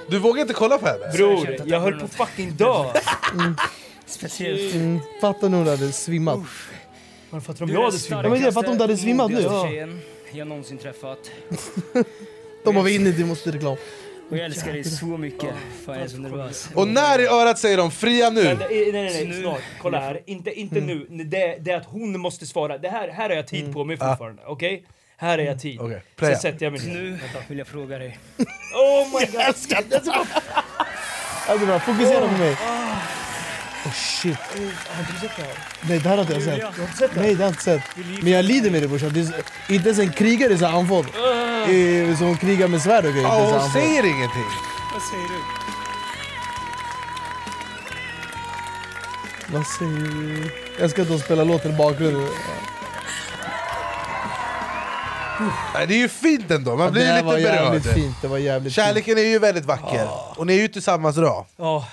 Du vågar inte kolla på henne? Bror, jag höll på fucking dö! Speciellt. Mm, fatta nu om du hade svimmat. Varför fattar Du är jag hade svimmat? Ja, men det är för att de hade svimmat nu. Ja. tjejen jag någonsin träffat. [laughs] De har vi inne i Måste reklam. Och jag älskar dig så mycket. Fan jag är så nervös. Och när i örat säger de fria nu? Men, nej, nej, nej, Nu- snart. Kolla här. Inte, inte nu. Det, det är att hon måste svara. Det här, här har jag tid på mig fortfarande. Okej? Här är jag tid. Okej, Sen playa. sätter jag mig. Nu vill jag fråga dig. [laughs] Oh my god! Alltså bara, fokusera på mig. Oh shit. Nej det här har inte jag sett. Nej det har jag inte sett. Men jag lider med det brorsan. Det är- Inte ens en krigare är så andfådd. Eh, Som krigar med svärd och grejer. Ja, inte så hon säger ingenting. Vad säger du? Vad säger du? Jag ska inte spela låten i bakgrunden. Nej, det är ju fint ändå, man blir det här var lite berörd. fint. Det var jävligt fint. Kärleken är ju väldigt vacker, och ni är ju tillsammans idag. Ja.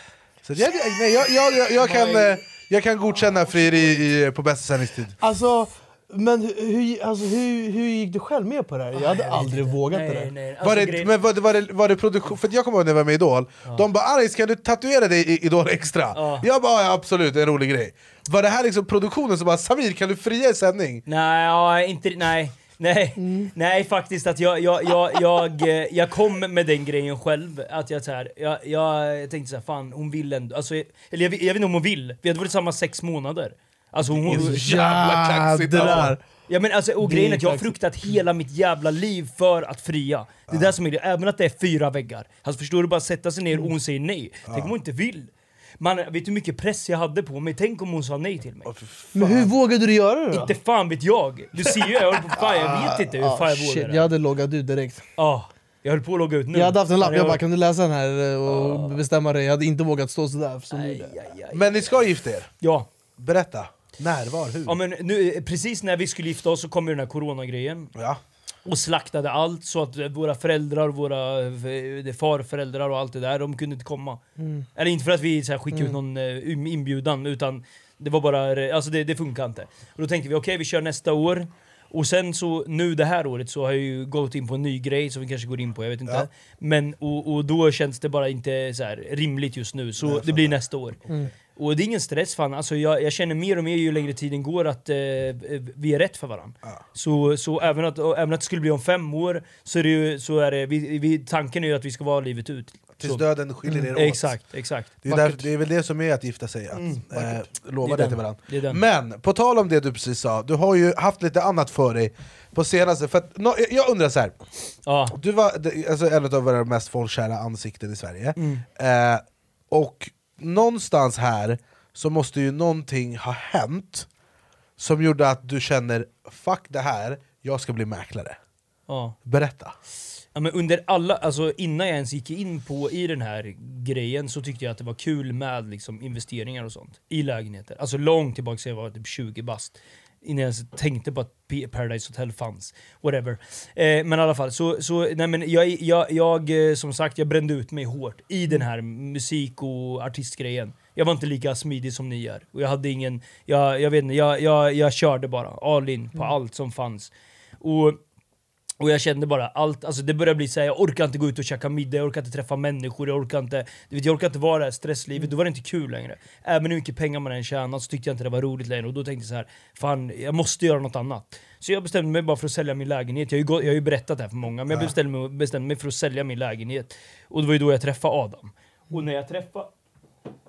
Så jag, nej, jag, jag, jag, jag, kan, eh, jag kan godkänna frieri i, på bästa sändningstid. Alltså, men hur, alltså, hur, hur gick du själv med på det här? Jag hade aldrig vågat det där. nej. Var Alltså, det, grejen- men var det, var, det, var det produktion? För jag kommer ihåg när jag var med i Idol, de bara Alex kan du tatuera dig i Idol extra? Ja. Jag bara ja, absolut, det en rolig grej. Var det här liksom produktionen som bara Samir kan du fria i sändning? Nej, ja, inte, nej. Nej, [laughs] nej faktiskt att jag, jag, jag, jag, eh, jag kom med den grejen själv. Att jag, så här, jag, jag tänkte såhär, fan hon vill ändå... Alltså, eller jag, vet- jag vet inte om hon vill. Vi hade varit tillsammans sex månader. Alltså hon... Det är så jävla kaxigt alltså. Ja, men alltså, och grejen är att jag har fruktat hela mitt jävla liv för att fria. Det är det som är det, även att det är fyra väggar. Alltså förstår du, bara sätta sig ner och hon säger nej. Tänk om hon inte vill. Man, vet du hur mycket press jag hade på mig? Tänk om hon sa nej till mig. Men hur vågade du göra det då? Inte fan vet jag! Du ser ju, jag håller på fan, jag vet inte hur Ah, fan jag shit, vågade. jag hade loggat ut direkt. Ja, jag höll på att logga ut nu. Jag hade haft en lapp, jag bara kan du läsa den här eh, och bestämma dig? Jag hade inte vågat stå sådär som Aj, aj, aj. Men ni ska gifta er? Ja. Berätta. När, var, hur? ja, men nu, precis när vi skulle gifta oss så kom ju den här coronagrejen. Ja. Och slaktade allt så att våra föräldrar, våra eh, farföräldrar och allt det där, de kunde inte komma. Mm. Eller inte för att vi så här, skickade ut någon eh, inbjudan, utan det var bara, alltså det, det funkar inte. Och då tänkte vi okej, vi kör nästa år. Och sen så, nu det här året så har jag ju gått in på en ny grej som vi kanske går in på, jag vet inte. Ja. Men, och, och då känns det bara inte så rimligt just nu, så det blir nästa år. Mm. Och det är ingen stress fan, alltså jag, jag känner mer och mer ju längre tiden går att eh, vi är rätt för varandra. Så, så även, att, även att det skulle bli om fem år, så är det ju, så är det, vi, vi, tanken är ju att vi ska vara livet ut. Tills Så- döden skiljer er åt. Exakt, exakt. Det är, där, det är väl det som är att gifta sig, att Mm, eh, lova Det det till varandra. Det. Men, på tal om det du precis sa, du har ju haft lite annat för dig på senaste, för att, nå- jag undrar så här. Ja. Du var alltså, en av våra mest folkkära ansikten i Sverige, Mm. eh, och någonstans här så måste ju någonting ha hänt som gjorde att du känner 'fuck det här, jag ska bli mäklare' Ja. Berätta! Ja, men under alla, alltså innan jag ens gick in på i den här grejen så tyckte jag att det var kul med liksom, investeringar och sånt i lägenheter. Alltså långt tillbaka sen jag var typ 20 bast. Innan jag ens tänkte på att Paradise Hotel fanns. Whatever. Eh, men i alla fall, så, så nej, men jag, jag, jag, eh, som sagt, jag brände ut mig hårt i den här musik och artistgrejen. Jag var inte lika smidig som ni är. Och jag hade ingen, jag, jag vet inte, jag, jag, jag körde bara all in på allt som fanns. Och och jag kände bara allt, alltså det började bli så här, jag orkar inte gå ut och käka middag, jag orkar inte träffa människor, jag orkar inte, du vet, jag orkar inte vara det här stresslivet, då var det inte kul längre. Även hur mycket pengar man än tjänade så tyckte jag inte det var roligt längre och då tänkte jag så här, fan jag måste göra något annat. Så jag bestämde mig bara för att sälja min lägenhet, jag har ju, jag har ju berättat det här för många, men jag bestämde mig, bestämde mig för att sälja min lägenhet. Och det var ju då jag träffade Adam. Och när jag träffade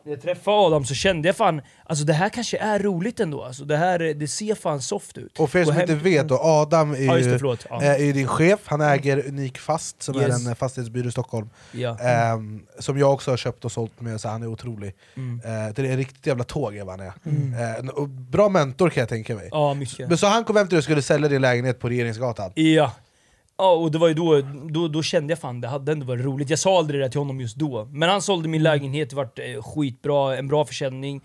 När jag träffade Adam så kände jag fan, alltså det här kanske är roligt ändå. Alltså det, här, det ser fan soft ut. Och för er som inte vet, då, Adam är Ja, ju, det, förlåt. Ja. eh, är ju din chef, han äger Unik Fast som är Yes. en eh, fastighetsbyrå i Stockholm. Ja. Ehm, som jag också har köpt och sålt med, så han är otrolig. Mm. Eh, det är en riktigt jävla tåg är han är. Mm. Eh, och bra mentor kan jag tänka mig. Ja, mycket. Men så han kom hem till dig och skulle sälja din lägenhet på Regeringsgatan? Ja. Ja, och det var ju då, då, då kände jag fan det hade ändå varit roligt. Jag sa aldrig det till honom just då. Men han sålde min lägenhet, det vart eh, skitbra, en bra försäljning.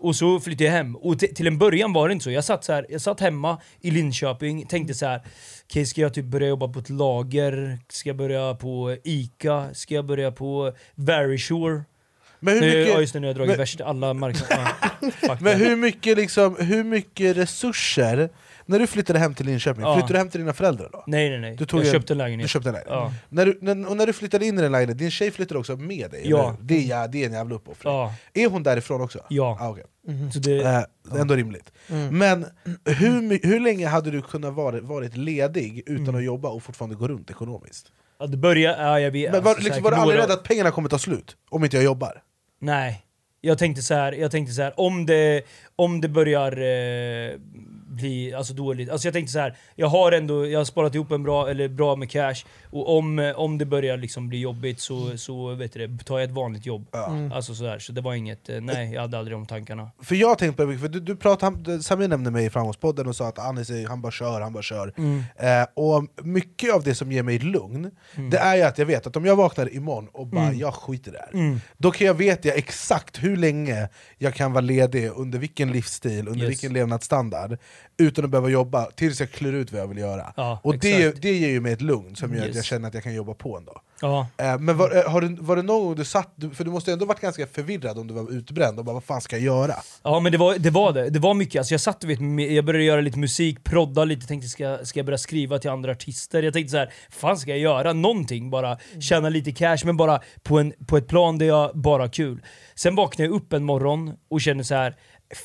Och så flyttade jag hem. Och till- en början var det inte så. Jag satt, så här, jag satt hemma i Linköping, tänkte så här. Okej, ska jag typ börja jobba på ett lager? Ska jag börja på ICA? Ska jag börja på Verisure? Men hur nu, mycket- ja just det, nu har jag dragit men- värst alla marknader. [laughs] Fuck Men hur mycket, liksom, hur mycket resurser, när du flyttade hem till Linköping, Ja. flyttade du hem till dina föräldrar då? Nej nej nej, Du tog jag en- köpte en lägenhet. Du köpte en lägenhet. Ja. När du, när, och när du flyttade in i den lägenheten, din tjej flyttade också med dig? Ja. Det, är, det är en jävla uppoffring. Ja. Är hon därifrån också? Ja. Ah, okay. Så det, Eh, det är ändå rimligt. Mm. Men hur, hur länge hade du kunnat vara varit ledig utan Mm. att jobba och fortfarande gå runt ekonomiskt? ja, det började, ja jag vet. Men var, alltså, liksom, var du aldrig rädd att pengarna kommer ta slut om inte jag jobbar? Nej. Jag tänkte så här, jag tänkte så här om det, om det börjar eh, bli alltså dåligt. Alltså jag tänkte så här, jag har ändå jag har sparat ihop en bra, eller bra med cash, och om, om det börjar liksom bli jobbigt så, så vet du det, tar jag ett vanligt jobb. Mm. Alltså så, där, så det var inget, eh, nej jag hade aldrig de tankarna. För jag har tänkt på det, för du, du pratade, Samir nämnde mig i Framgångspodden och sa att Anis, han bara kör, han bara kör. Mm. Eh, och mycket av det som ger mig lugn, Mm. det är ju att jag vet att om jag vaknar imorgon och bara Mm. jag skiter i det här, Mm. då kan jag veta exakt hur länge jag kan vara ledig, under vilken livsstil, under Yes. vilken levnadsstandard, utan att behöva jobba, tills jag klär ut vad jag vill göra. Ja, och det, det ger ju mig ett lugn som gör att Yes. jag känner att jag kan jobba på ändå. Ja. Eh, men var, eh, har du, var det någon gång du satt, för du måste ju ändå varit ganska förvirrad om du var utbränd, och bara vad fan ska jag göra? Ja men det var det. Var det. det var mycket, alltså jag satt vet, jag började göra lite musik, prodda lite, tänkte ska, ska jag börja skriva till andra artister? Jag tänkte så här, fan ska jag göra? Någonting bara, tjäna lite cash men bara på, en, på ett plan där jag bara har kul. Sen vaknade jag upp en morgon och kände så här,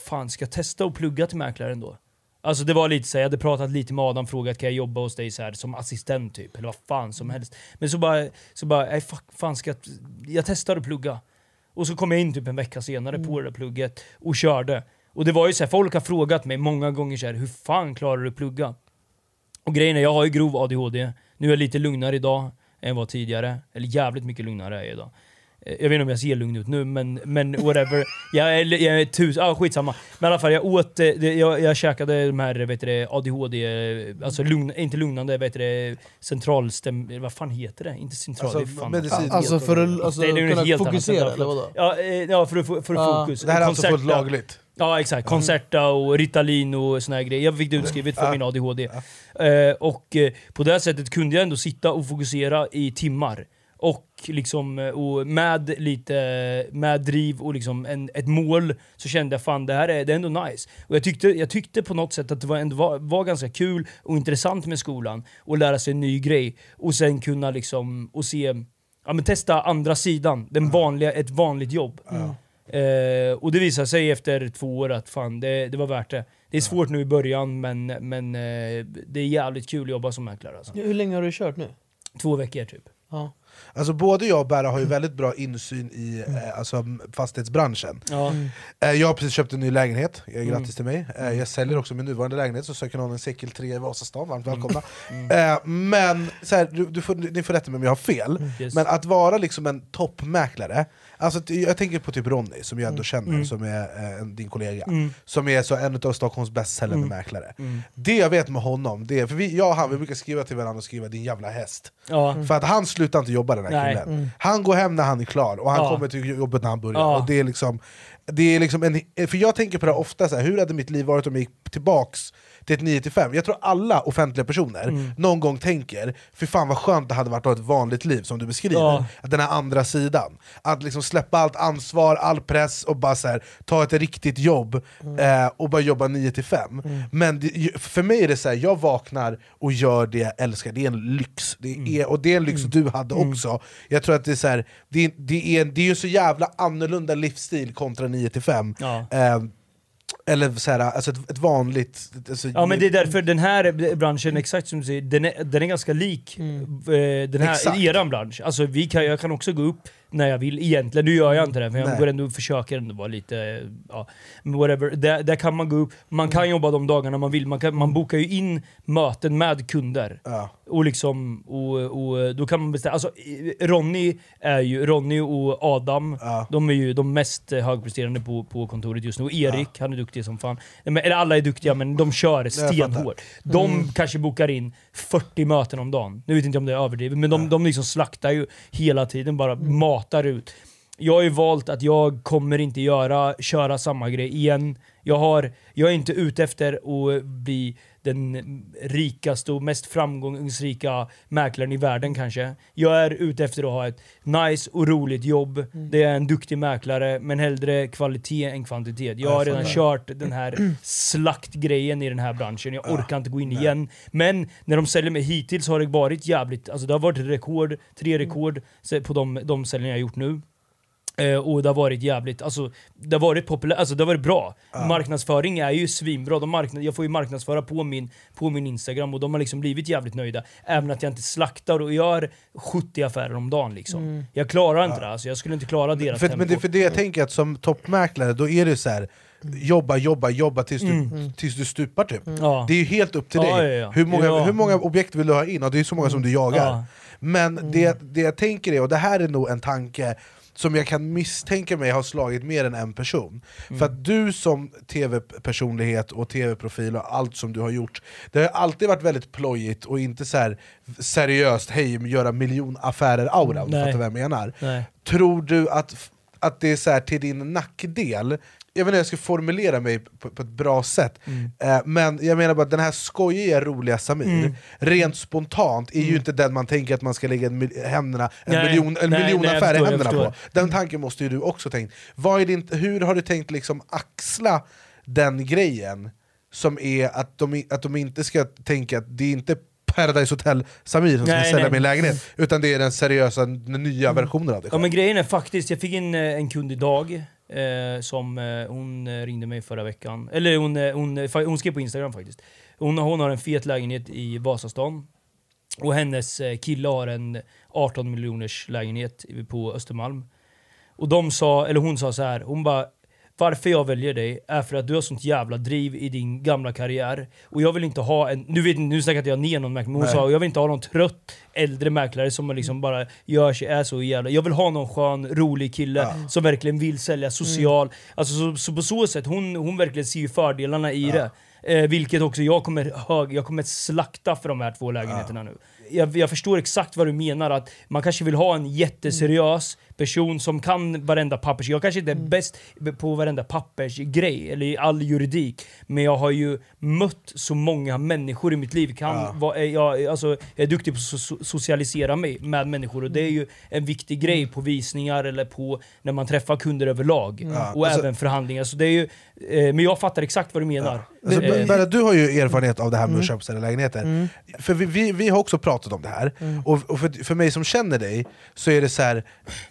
fan ska jag testa och plugga till mäklare ändå? Alltså det var lite så här, jag hade pratat lite med Adam, frågat kan jag jobba hos dig så här, som assistent typ, eller vad fan som helst. Men så bara, så bara nej, fuck, fan ska jag, jag testar att plugga. Och så kom jag in typ en vecka senare på det där plugget och körde. Och det var ju så här, folk har frågat mig många gånger så här, hur fan klarar du att plugga? Och grejen är, jag har ju grov ADHD. Nu är jag lite lugnare idag än var tidigare. Eller jävligt mycket lugnare är jag idag. Eh, Jag vet inte om jag ser lugn ut nu, men, men whatever. [laughs] jag är, jag är tusen, ah, skitsamma. Men i alla fall, jag åt, eh, det- jag, jag käkade de här vet du, det, ADHD, eh, alltså lugn, inte lugnande, vet du, det, centralstäm... Vad fan heter det? Inte central, Alltså, det är fan, medicin. Alltså för att alltså, Det är nog kunna annat fokusera eller vadå? Ja, ja för att få för fokus. Det här är alltså fullt lagligt? Ja exakt, Concerta och Ritalin och såna här grejer. Jag fick det utskrivet för Ja. min ADHD. Eh, och eh, på det här sättet kunde jag ändå sitta och fokusera i timmar. Och liksom eh, och med lite med driv och liksom en, ett mål så kände jag fan det här är, det är ändå nice. Och jag tyckte, jag tyckte på något sätt att det var, ändå var, var ganska kul och intressant med skolan. Och lära sig en ny grej. Och sen kunna liksom och se, ja men testa andra sidan. Den vanliga, ett vanligt jobb. Eh, och det visade sig efter två år att fan, det, det var värt det. Det är svårt nu i början men, men eh, det är jävligt kul att jobba som mäklare. Alltså. Hur länge har du kört nu? Två veckor typ. Ja. Alltså både jag och Berra har ju väldigt bra insyn i eh, alltså, fastighetsbranschen. Ja. Eh, jag har precis köpt en ny lägenhet, eh, Mm. grattis till mig. Eh, jag säljer också min nuvarande lägenhet, så söker någon en cykel 3 i Vasastan, varmt Mm. välkomna. Eh, men så här, du, du får, ni får rätta mig om jag har fel, Mm. Yes. men att vara liksom en toppmäklare, alltså, jag tänker på typ Ronny som jag ändå känner, Mm. som är eh, en, din kollega, Mm. som är så en av Stockholms bäst säljande Mm. mäklare. Mm. Det jag vet med honom, det är, för vi, jag och han vi brukar skriva till varandra och skriva 'din jävla häst' Ja. För att han slutar inte jobba den här Nej. killen. Mm. Han går hem när han är klar, och han Ja. kommer till jobbet när han börjar. Ja. Och det är liksom, det är liksom en, för jag tänker på det här ofta, så här, hur hade mitt liv varit om jag gick tillbaks till ett 9-5? Jag tror alla offentliga personer Mm. någon gång tänker för fan vad skönt det hade varit att ha ett vanligt liv som du beskriver. Ja. Att Den här andra sidan. Att liksom släppa allt ansvar, all press och bara så här, ta ett riktigt jobb eh, och bara jobba 9-5. Men det, för mig är det så här, jag vaknar och gör det jag älskar, det är en lyx. Det är, och det är en lyx du hade också. Jag tror att det är så här, det, det, är, det är ju så jävla annorlunda livsstil kontra 9-5. Ja. Eh, eller så här, alltså ett, ett vanligt... Alltså, Ja men det är därför den här branschen, exakt som du säger, den är, den är ganska lik eh, den här Exakt. eran bransch. Alltså vi kan, jag kan också gå upp när jag vill egentligen. Nu gör jag inte det, för jag Nej. går ändå, försöker ändå vara lite... Ja, whatever. Där, där kan man gå upp, man kan jobba de dagarna man vill, man, kan, man bokar ju in möten med kunder. Ja. Och liksom, och, och då kan man beställa. Alltså, eh, Ronny, är ju, Ronny och Adam, de är ju de mest högpresterande på, på kontoret just nu. Och Erik, han är duktig som fan. Men, eller alla är duktiga, men de kör stenhårt. De Mm. kanske bokar in 40 möten om dagen. Nu vet inte om det är överdrivet, men de, de liksom slaktar ju hela tiden, bara Mm. matar ut. Jag har ju valt att jag kommer inte göra, köra samma grej igen. Jag, har, jag är inte ute efter att bli den rikaste och mest framgångsrika mäklaren i världen kanske. Jag är ute efter att ha ett nice och roligt jobb. Det är en duktig mäklare, men hellre kvalitet än kvantitet. Jag Ja, har redan kört den här slaktgrejen i den här branschen. Jag orkar inte gå in igen. Men när de säljer mig hittills har det varit jävligt, alltså det har varit rekord, tre rekord så- på de, de säljningar jag gjort nu. Eh, och det har varit jävligt, alltså det har varit populärt, alltså det har varit bra. Marknadsföring är ju svinbra, de marknad, jag får ju marknadsföra på min, på min instagram och de har liksom blivit jävligt nöjda. Även att jag inte slaktar och gör 70 affärer om dagen liksom. Mm. Jag klarar inte det, alltså, jag skulle inte klara deras För, tempo. men det för det jag tänker att som toppmäklare, då är det så här. Jobba, jobba, jobba tills du, Mm. tills du stupar typ. Ja. Det är ju helt upp till Ja, dig. ja, ja. Hur, många, Ja. Mm. hur många objekt vill du ha in? Och det är så många som du jagar. Ja. Men det, det jag tänker är, och det här är nog en tanke som jag kan misstänka mig har slagit mer än en person. Mm. För att du som tv-personlighet och tv-profil och allt som du har gjort, det har alltid varit väldigt plojigt och inte så här seriöst, hej, göra miljonaffärer-aura, om du Nej. fattar vad jag menar. Nej. Tror du att, att det är så till din nackdel? Jag vet inte hur jag ska formulera mig på, på ett bra sätt, Mm. eh, men jag menar bara att den här skojiga, roliga Samir, Mm. rent spontant är ju inte den man tänker att man ska lägga en, händerna, en Nej, miljon, en nej, miljonaffär i händerna på. Den tanken måste ju du också tänkt. Vad är din, hur har du tänkt liksom axla den grejen, som är att de, att de inte ska tänka att det är inte Paradise Hotel Samir som ska Nej, sälja nej. min lägenhet, utan det är den seriösa, den nya versionen av det Ja själv. men grejen är faktiskt, jag fick in eh, en kund idag eh, som eh, hon eh, ringde mig förra veckan. Eller hon, eh, hon, eh, hon, hon skrev på Instagram faktiskt. Hon, hon har en fet lägenhet i Vasastan. Och hennes eh, kille har en 18 miljoners lägenhet på Östermalm. Och de sa, eller hon sa så här, hon bara varför jag väljer dig är för att du har sånt jävla driv i din gamla karriär. Och jag vill inte ha en, nu, vet, nu snackar inte jag ner någon mäklare, men hon Nej. sa jag vill inte ha någon trött äldre mäklare som liksom bara gör sig, är så jävla... Jag vill ha någon skön, rolig kille som verkligen vill sälja, social. Alltså, så, så på så sätt, hon, hon verkligen ser ju fördelarna i det. Eh, vilket också jag kommer, hög, jag kommer slakta för de här två lägenheterna nu. Jag, jag förstår exakt vad du menar, att man kanske vill ha en jätteseriös person som kan varenda pappers... Jag kanske inte är bäst på varenda pappersgrej, eller i all juridik, men jag har ju mött så många människor i mitt liv. Kan, vara- jag, alltså, jag är duktig på att so- socialisera mig med människor och det är ju en viktig grej på visningar eller på när man träffar kunder överlag. Och Alltså- även förhandlingar. Så det är ju, eh, men jag fattar exakt vad du menar. Alltså, Berra, du har ju erfarenhet av det här med att köpa sina lägenheter. För vi, vi, vi har också pratat om det här, och, och för, för mig som känner dig så är det så här.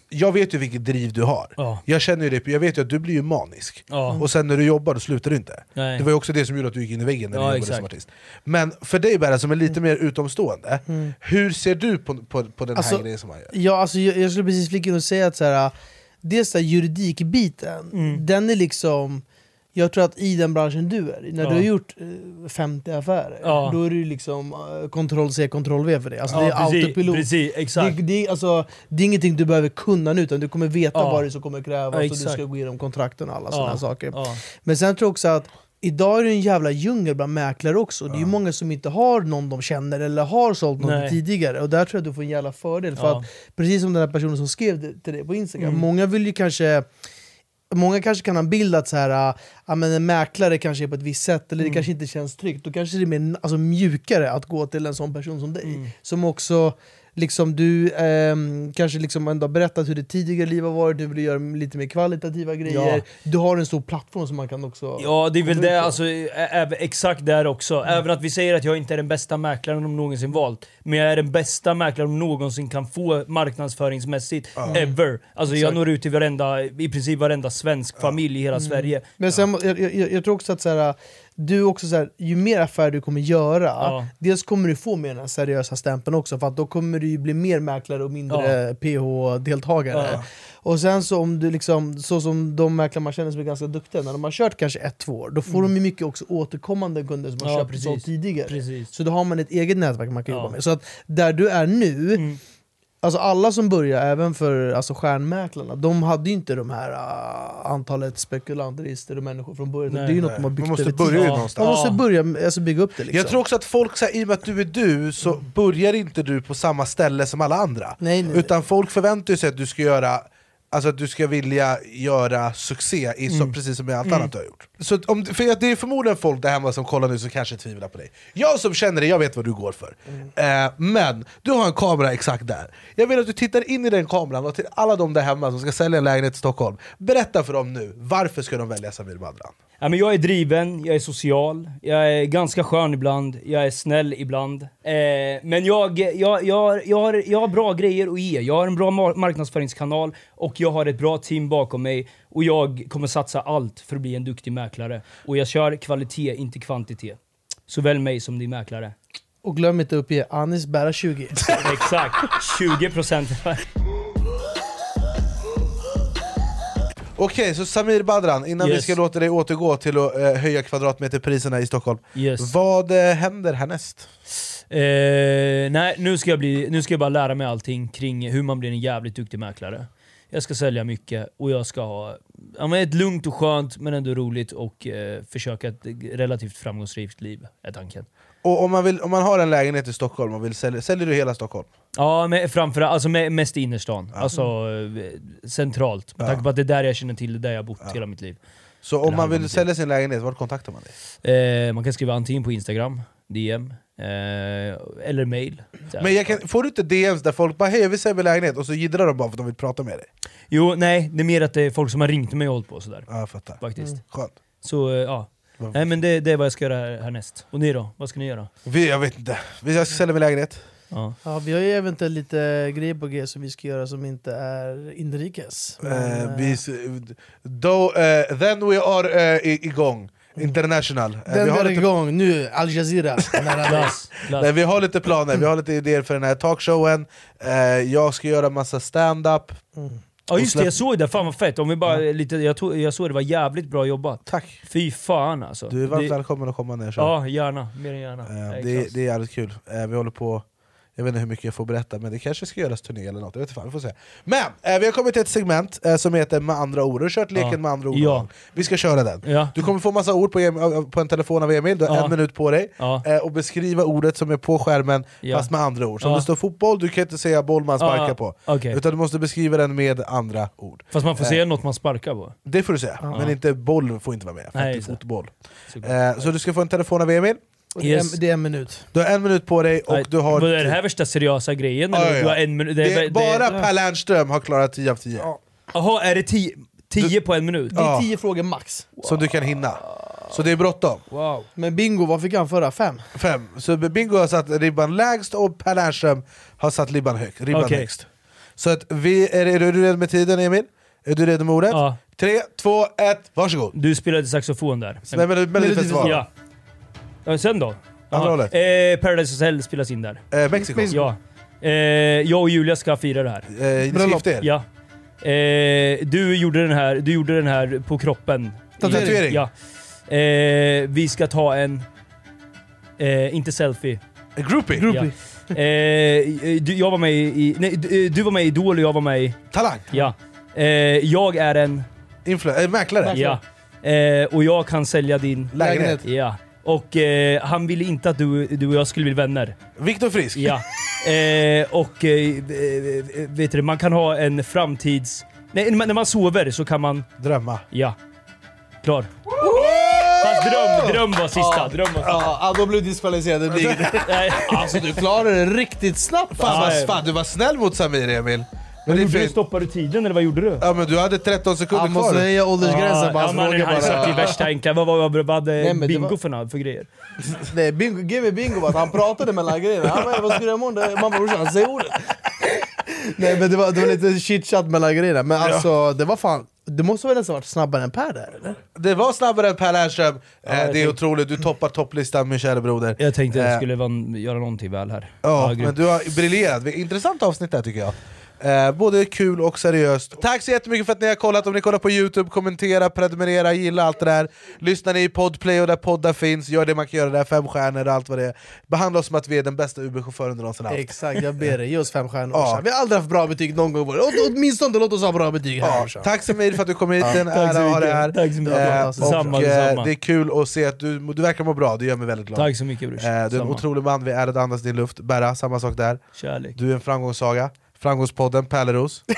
jag vet ju vilket driv du har. Ja. Jag känner ju dig, jag vet ju att du blir ju manisk. Ja. Och sen när du jobbar då slutar du inte. Nej. Det var ju också det som gjorde att du gick in i väggen när du Ja, jobbade exakt. som artist. Men för dig Berra, som är lite mer utomstående, hur ser du på, på, på den Alltså, här grejen som han gör? Ja, alltså, jag, jag skulle precis flika in och säga att så här, dels så här, juridikbiten, Mm. den är liksom... Jag tror att i den branschen du är när Ja. du har gjort eh, 50 affärer, Ja. då är det ju liksom eh, kontroll C, kontroll V för dig. Alltså, Ja, det är precis, autopilot. precis, exakt. Det, det, är- alltså, det är ingenting du behöver kunna nu, utan du kommer veta Ja. vad det som kommer krävas Ja, och du ska gå igenom kontrakten och alla Ja, sådana saker. Men sen tror jag också att Idag är det en jävla djungel bland mäklare också. Det är ju många som inte har någon de känner eller har sålt något Nej. tidigare. Och där tror jag du får en jävla fördel. För att, precis som den här personen som skrev till dig på Instagram, Mm. många vill ju kanske Många kanske kan ha en bild att så här, äh, men en mäklare kanske är på ett visst sätt, eller det Mm. kanske inte känns tryggt. Då kanske det är mer alltså, mjukare att gå till en sån person som dig. Mm. Som också, liksom, du ehm, kanske liksom ändå har berättat hur det tidigare liv har varit, du vill göra lite mer kvalitativa grejer. Ja. Du har en stor plattform som man kan också... Ja, det är väl det, alltså, exakt där också. Även att vi säger att jag inte är den bästa mäklaren de någonsin valt, men jag är den bästa mäklaren de någonsin kan få marknadsföringsmässigt, ever. Alltså jag når ut till varenda, i princip varenda svensk familj i hela Sverige. Men sen, jag, jag, jag tror också att så här, du också så här, ju mer affärer du kommer göra, Ja. dels kommer du få med den här seriösa stämpeln också, för att då kommer du bli mer mäklare och mindre PH-deltagare. Ja. Och sen så om du liksom, så som de mäklare man känner som är ganska duktiga, när de har kört kanske ett, två år, då får Mm. de mycket också återkommande kunder som har Ja, köpt precis. tidigare. Precis. Så då har man ett eget nätverk man kan Ja. jobba med. Så att där du är nu, Mm. Alltså alla som börjar, även för alltså stjärnmäklarna, de hade ju inte de här uh, antalet spekulanter och människor från början. Nej, det är ju något de har Man byggt måste över börja tid. ju Man någonstans. måste Ja. börja alltså, bygga upp det liksom. Jag tror också att folk, så här, i och med att du är du, så börjar inte du på samma ställe som alla andra. Nej, nej, Utan folk förväntar sig att du ska göra Alltså att du ska vilja göra succé, i, Mm. precis som med allt annat du har gjort. Så om, för det är förmodligen folk där hemma som kollar nu som kanske tvivlar på dig. Jag som känner dig, jag vet vad du går för. Eh, men du har en kamera exakt där. Jag vill att du tittar in i den kameran och till alla de där hemma som ska sälja en lägenhet i Stockholm, berätta för dem nu, varför ska de välja Samir Badran? Ja, men jag är driven, jag är social, jag är ganska skön ibland, jag är snäll ibland. Eh, men jag, jag, jag, jag, har, jag har bra grejer att ge. Jag har en bra mar- marknadsföringskanal och jag har ett bra team bakom mig. Och jag kommer satsa allt för att bli en duktig mäklare. Och jag kör kvalitet, inte kvantitet. Såväl mig som din mäklare. Och glöm inte att uppge Anis bära 20. [laughs] Exakt, 20%. Okej, så Samir Badran, innan vi Yes. ska låta dig återgå till att eh, höja kvadratmeterpriserna i Stockholm. Yes. Vad eh, händer härnäst? Eh, nej, nu ska, jag bli, nu ska jag bara lära mig allting kring hur man blir en jävligt duktig mäklare. Jag ska sälja mycket och jag ska ha ja, men ett lugnt och skönt men ändå roligt och eh, försöka ett relativt framgångsrikt liv, är tanken. Och om man, vill, om man har en lägenhet i Stockholm och vill sälja, säljer du hela Stockholm? Ja, men framförallt, alltså mest i innerstan. Alltså eh, centralt. Med Ja. tanke på att det är där jag känner till, det är där jag har bott hela mitt liv. Så om Eller man vill sälja sin lägenhet, vart kontaktar man dig? Eh, man kan skriva antingen på Instagram, DM, eh, eller mail. Men kan, får du inte DMs där folk bara 'Hej jag vill sälja min lägenhet' och så jiddrar de bara för att de vill prata med dig? Jo, nej, det är mer att det är folk som har ringt mig och hållit på sådär. Ja, jag fattar. Faktiskt. Skönt. Så eh, ja. Nej men det, det är vad jag ska göra här, härnäst. Och ni då? Vad ska ni göra? Vi, jag vet inte, vi jag ska sälja min lägenhet. Ja. Ja, vi har ju eventuellt lite grejer på G som vi ska göra som inte är inrikes. Men, Eh, eh, vi, s- då, eh, then we are eh, i- igång, international. Eh, den vi, har är lite, igång nu, Al Jazeera. [laughs] nära dig. nej, vi har lite planer, vi har lite idéer för den här talkshowen. Eh, jag ska göra massa stand-up. Ja just det, jag såg det. Fan vad fett. Om vi bara lite, jag, tog, jag såg det var jävligt bra jobbat. Tack. Fy fan alltså. Du är varmt det, välkommen att komma jag kör. Ja, gärna. Mer än gärna. Eh, Det det är jävligt kul. Eh, vi håller på, jag vet inte hur mycket jag får berätta, men det kanske ska göras turné eller något. Jag vet inte fan, vi får se. Men eh, vi har kommit till ett segment eh, som heter med andra ord. Du har kört leken Ja. med andra ord. Ja. Vi ska köra den. Ja. Du kommer få massa ord på, Em- på en telefon av Emil, du har Ja. en minut på dig. Ja. Eh, och beskriva ordet som är på skärmen, Ja. fast med andra ord. Så om Ja. det står fotboll, du kan inte säga boll man sparkar Ja, på. okej. Utan du måste beskriva den med andra ord. Fast man får Eh, säga något man sparkar på. Det får du säga, men inte boll får inte vara med. För Nej, det är just det. fotboll. Eh, så du ska få en telefon av Emil. Och det, är, Yes. en- det är en minut. Du har en minut på dig och Nej, du har... vad är det här värsta seriösa grejen? Eller? ja, Du har ja. en minut. Det är det- bara det- Per Lernström har klarat 10 av 10. Jaha, är det 10 10 på en minut? Det är Ja. tio frågor max. Som du kan hinna. Så det är bråttom. Wow. Men bingo, vad fick han förra? Fem? Fem. Så Bingo har satt ribban lägst och Per Lernström har satt ribban, hög, ribban Okej. högst. Så att vi, är, är du redo med tiden Emil? Är du redo med ordet? Ja. Tre, två, ett, varsågod! Du spelade saxofon där. Nej, men Melodifestivalen. Ja. Ja. Sen då? Andra Ja. hållet. Eh, Paradise Hotel spelas in där. Eh, Mexiko. Ja. Eh, jag och Julia ska fira det här. Eh, ni ska gifta er? Ja. Eh, du, gjorde den här, du gjorde den här på kroppen. Tatuering? Ja. Eh, vi ska ta en... Eh, inte selfie. En groupie? Ja. Eh, du, jag var med i... Nej, du, du var med i Idol och jag var med i... Talang? Ja. Eh, jag är en... Influ- äh, mäklare? Ja. Eh, och jag kan sälja din... Lägenhet? Ja. Och eh, han ville inte att du, du och jag skulle bli vänner. Viktor Frisk? Ja. Eh, och eh, eh, vet du, man kan ha en framtids... Nej, när man- när man sover så kan man... Drömma? Ja. Klar. Fast dröm, dröm var sista. Dröm var sista. Ja, då blev diskvalificerad. Det [laughs] blir... Nej. alltså du klarade det riktigt snabbt. Fan, Alltså. vad, fan du var snäll mot Samir Emil. Men det är fint. Stoppade du tiden eller vad gjorde du? Ja men du hade 13 sekunder Han måste kvar. höja åldersgränsen på hans ja, man, frågor Han satt i bara. värsta enkla. Vad, vad, vad, vad hade Nej, men det Bingo var- för, för grejer? [laughs] Nej, bingo, give me bingo var att han pratade mellan grejerna. Han bara, vad ska du göra imorgon? Det- Mamma brorsan, säg ordet. [laughs] Nej men det var, det var lite chitchat mellan grejerna. Men alltså det var fan Det måste väl nästan varit snabbare än Per där eller? Det var snabbare än Per Lernström, eh, det är tänkte- otroligt, du toppar topplistan min kära broder. Jag tänkte Eh, jag skulle van- göra någonting väl här. Ja, grymt. men du har briljerat. Intressant avsnitt där tycker jag. Eh, både kul och seriöst. Tack så jättemycket för att ni har kollat. Om ni kollar på Youtube, kommentera, prenumerera, gilla allt det där. Lyssnar ni i Podplay och där poddar finns, gör det man kan göra där, fem stjärnor och allt vad det är. Behandla oss som att vi är den bästa Uber-chauffören du någonsin haft. Exakt, jag ber dig, ge oss fem stjärnor Ja. brorsan. Vi har aldrig haft bra betyg någon gång, Åt- åtminstone låt oss ha bra betyg här Ja, brorsan. tack Samir för att du kom hit, Ja. en så ära att ha dig här. Tack så mycket. Eh, och, eh. Det är kul att se att du, du verkar må bra, det gör mig väldigt glad. Tack så mycket, brors. Eh, Du är en Samma. otrolig man, vi är att andas din luft. Berra, samma sak där. Kärlek. Du är en framgångssaga. Framgångspodden, Pärleros. [laughs]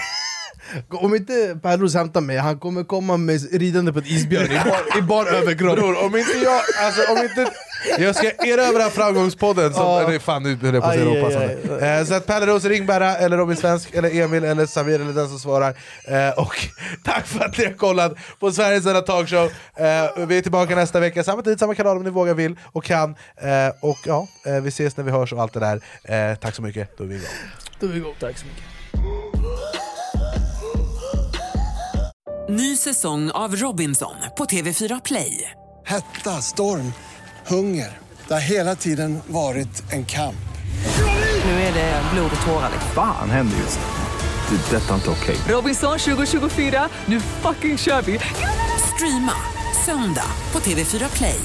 Om inte Pärlros hämtar mig, han kommer komma med ridande på ett isbjörn i bar, i bar [laughs] överkropp. Bror, om inte jag, alltså om inte jag ska erövra framgångspodden som, eller fan nu höll jag på att säga Aj. Eh, Så att Pärleros, ring Berra, eller Robin Svensk, eller Emil, eller Samir, eller den som svarar. Eh, Och [laughs] tack för att ni har kollat på Sveriges enda talkshow. Eh, Vi är tillbaka nästa vecka, samma tid, samma kanal om ni vågar, vill och kan. Eh, Och ja, eh, vi ses när vi hörs och allt det där. Tack så mycket, då är vi igång. Då är vi igång. Tack så mycket. Ny säsong av Robinson på TV4 Play. Hetta, storm, hunger. Det har hela tiden varit en kamp. Nu är det blod och tårar. Fan händer just nu. Det. är Detta är inte okej. Robinson 2024, nu fucking kör vi! Streama söndag på TV4 Play.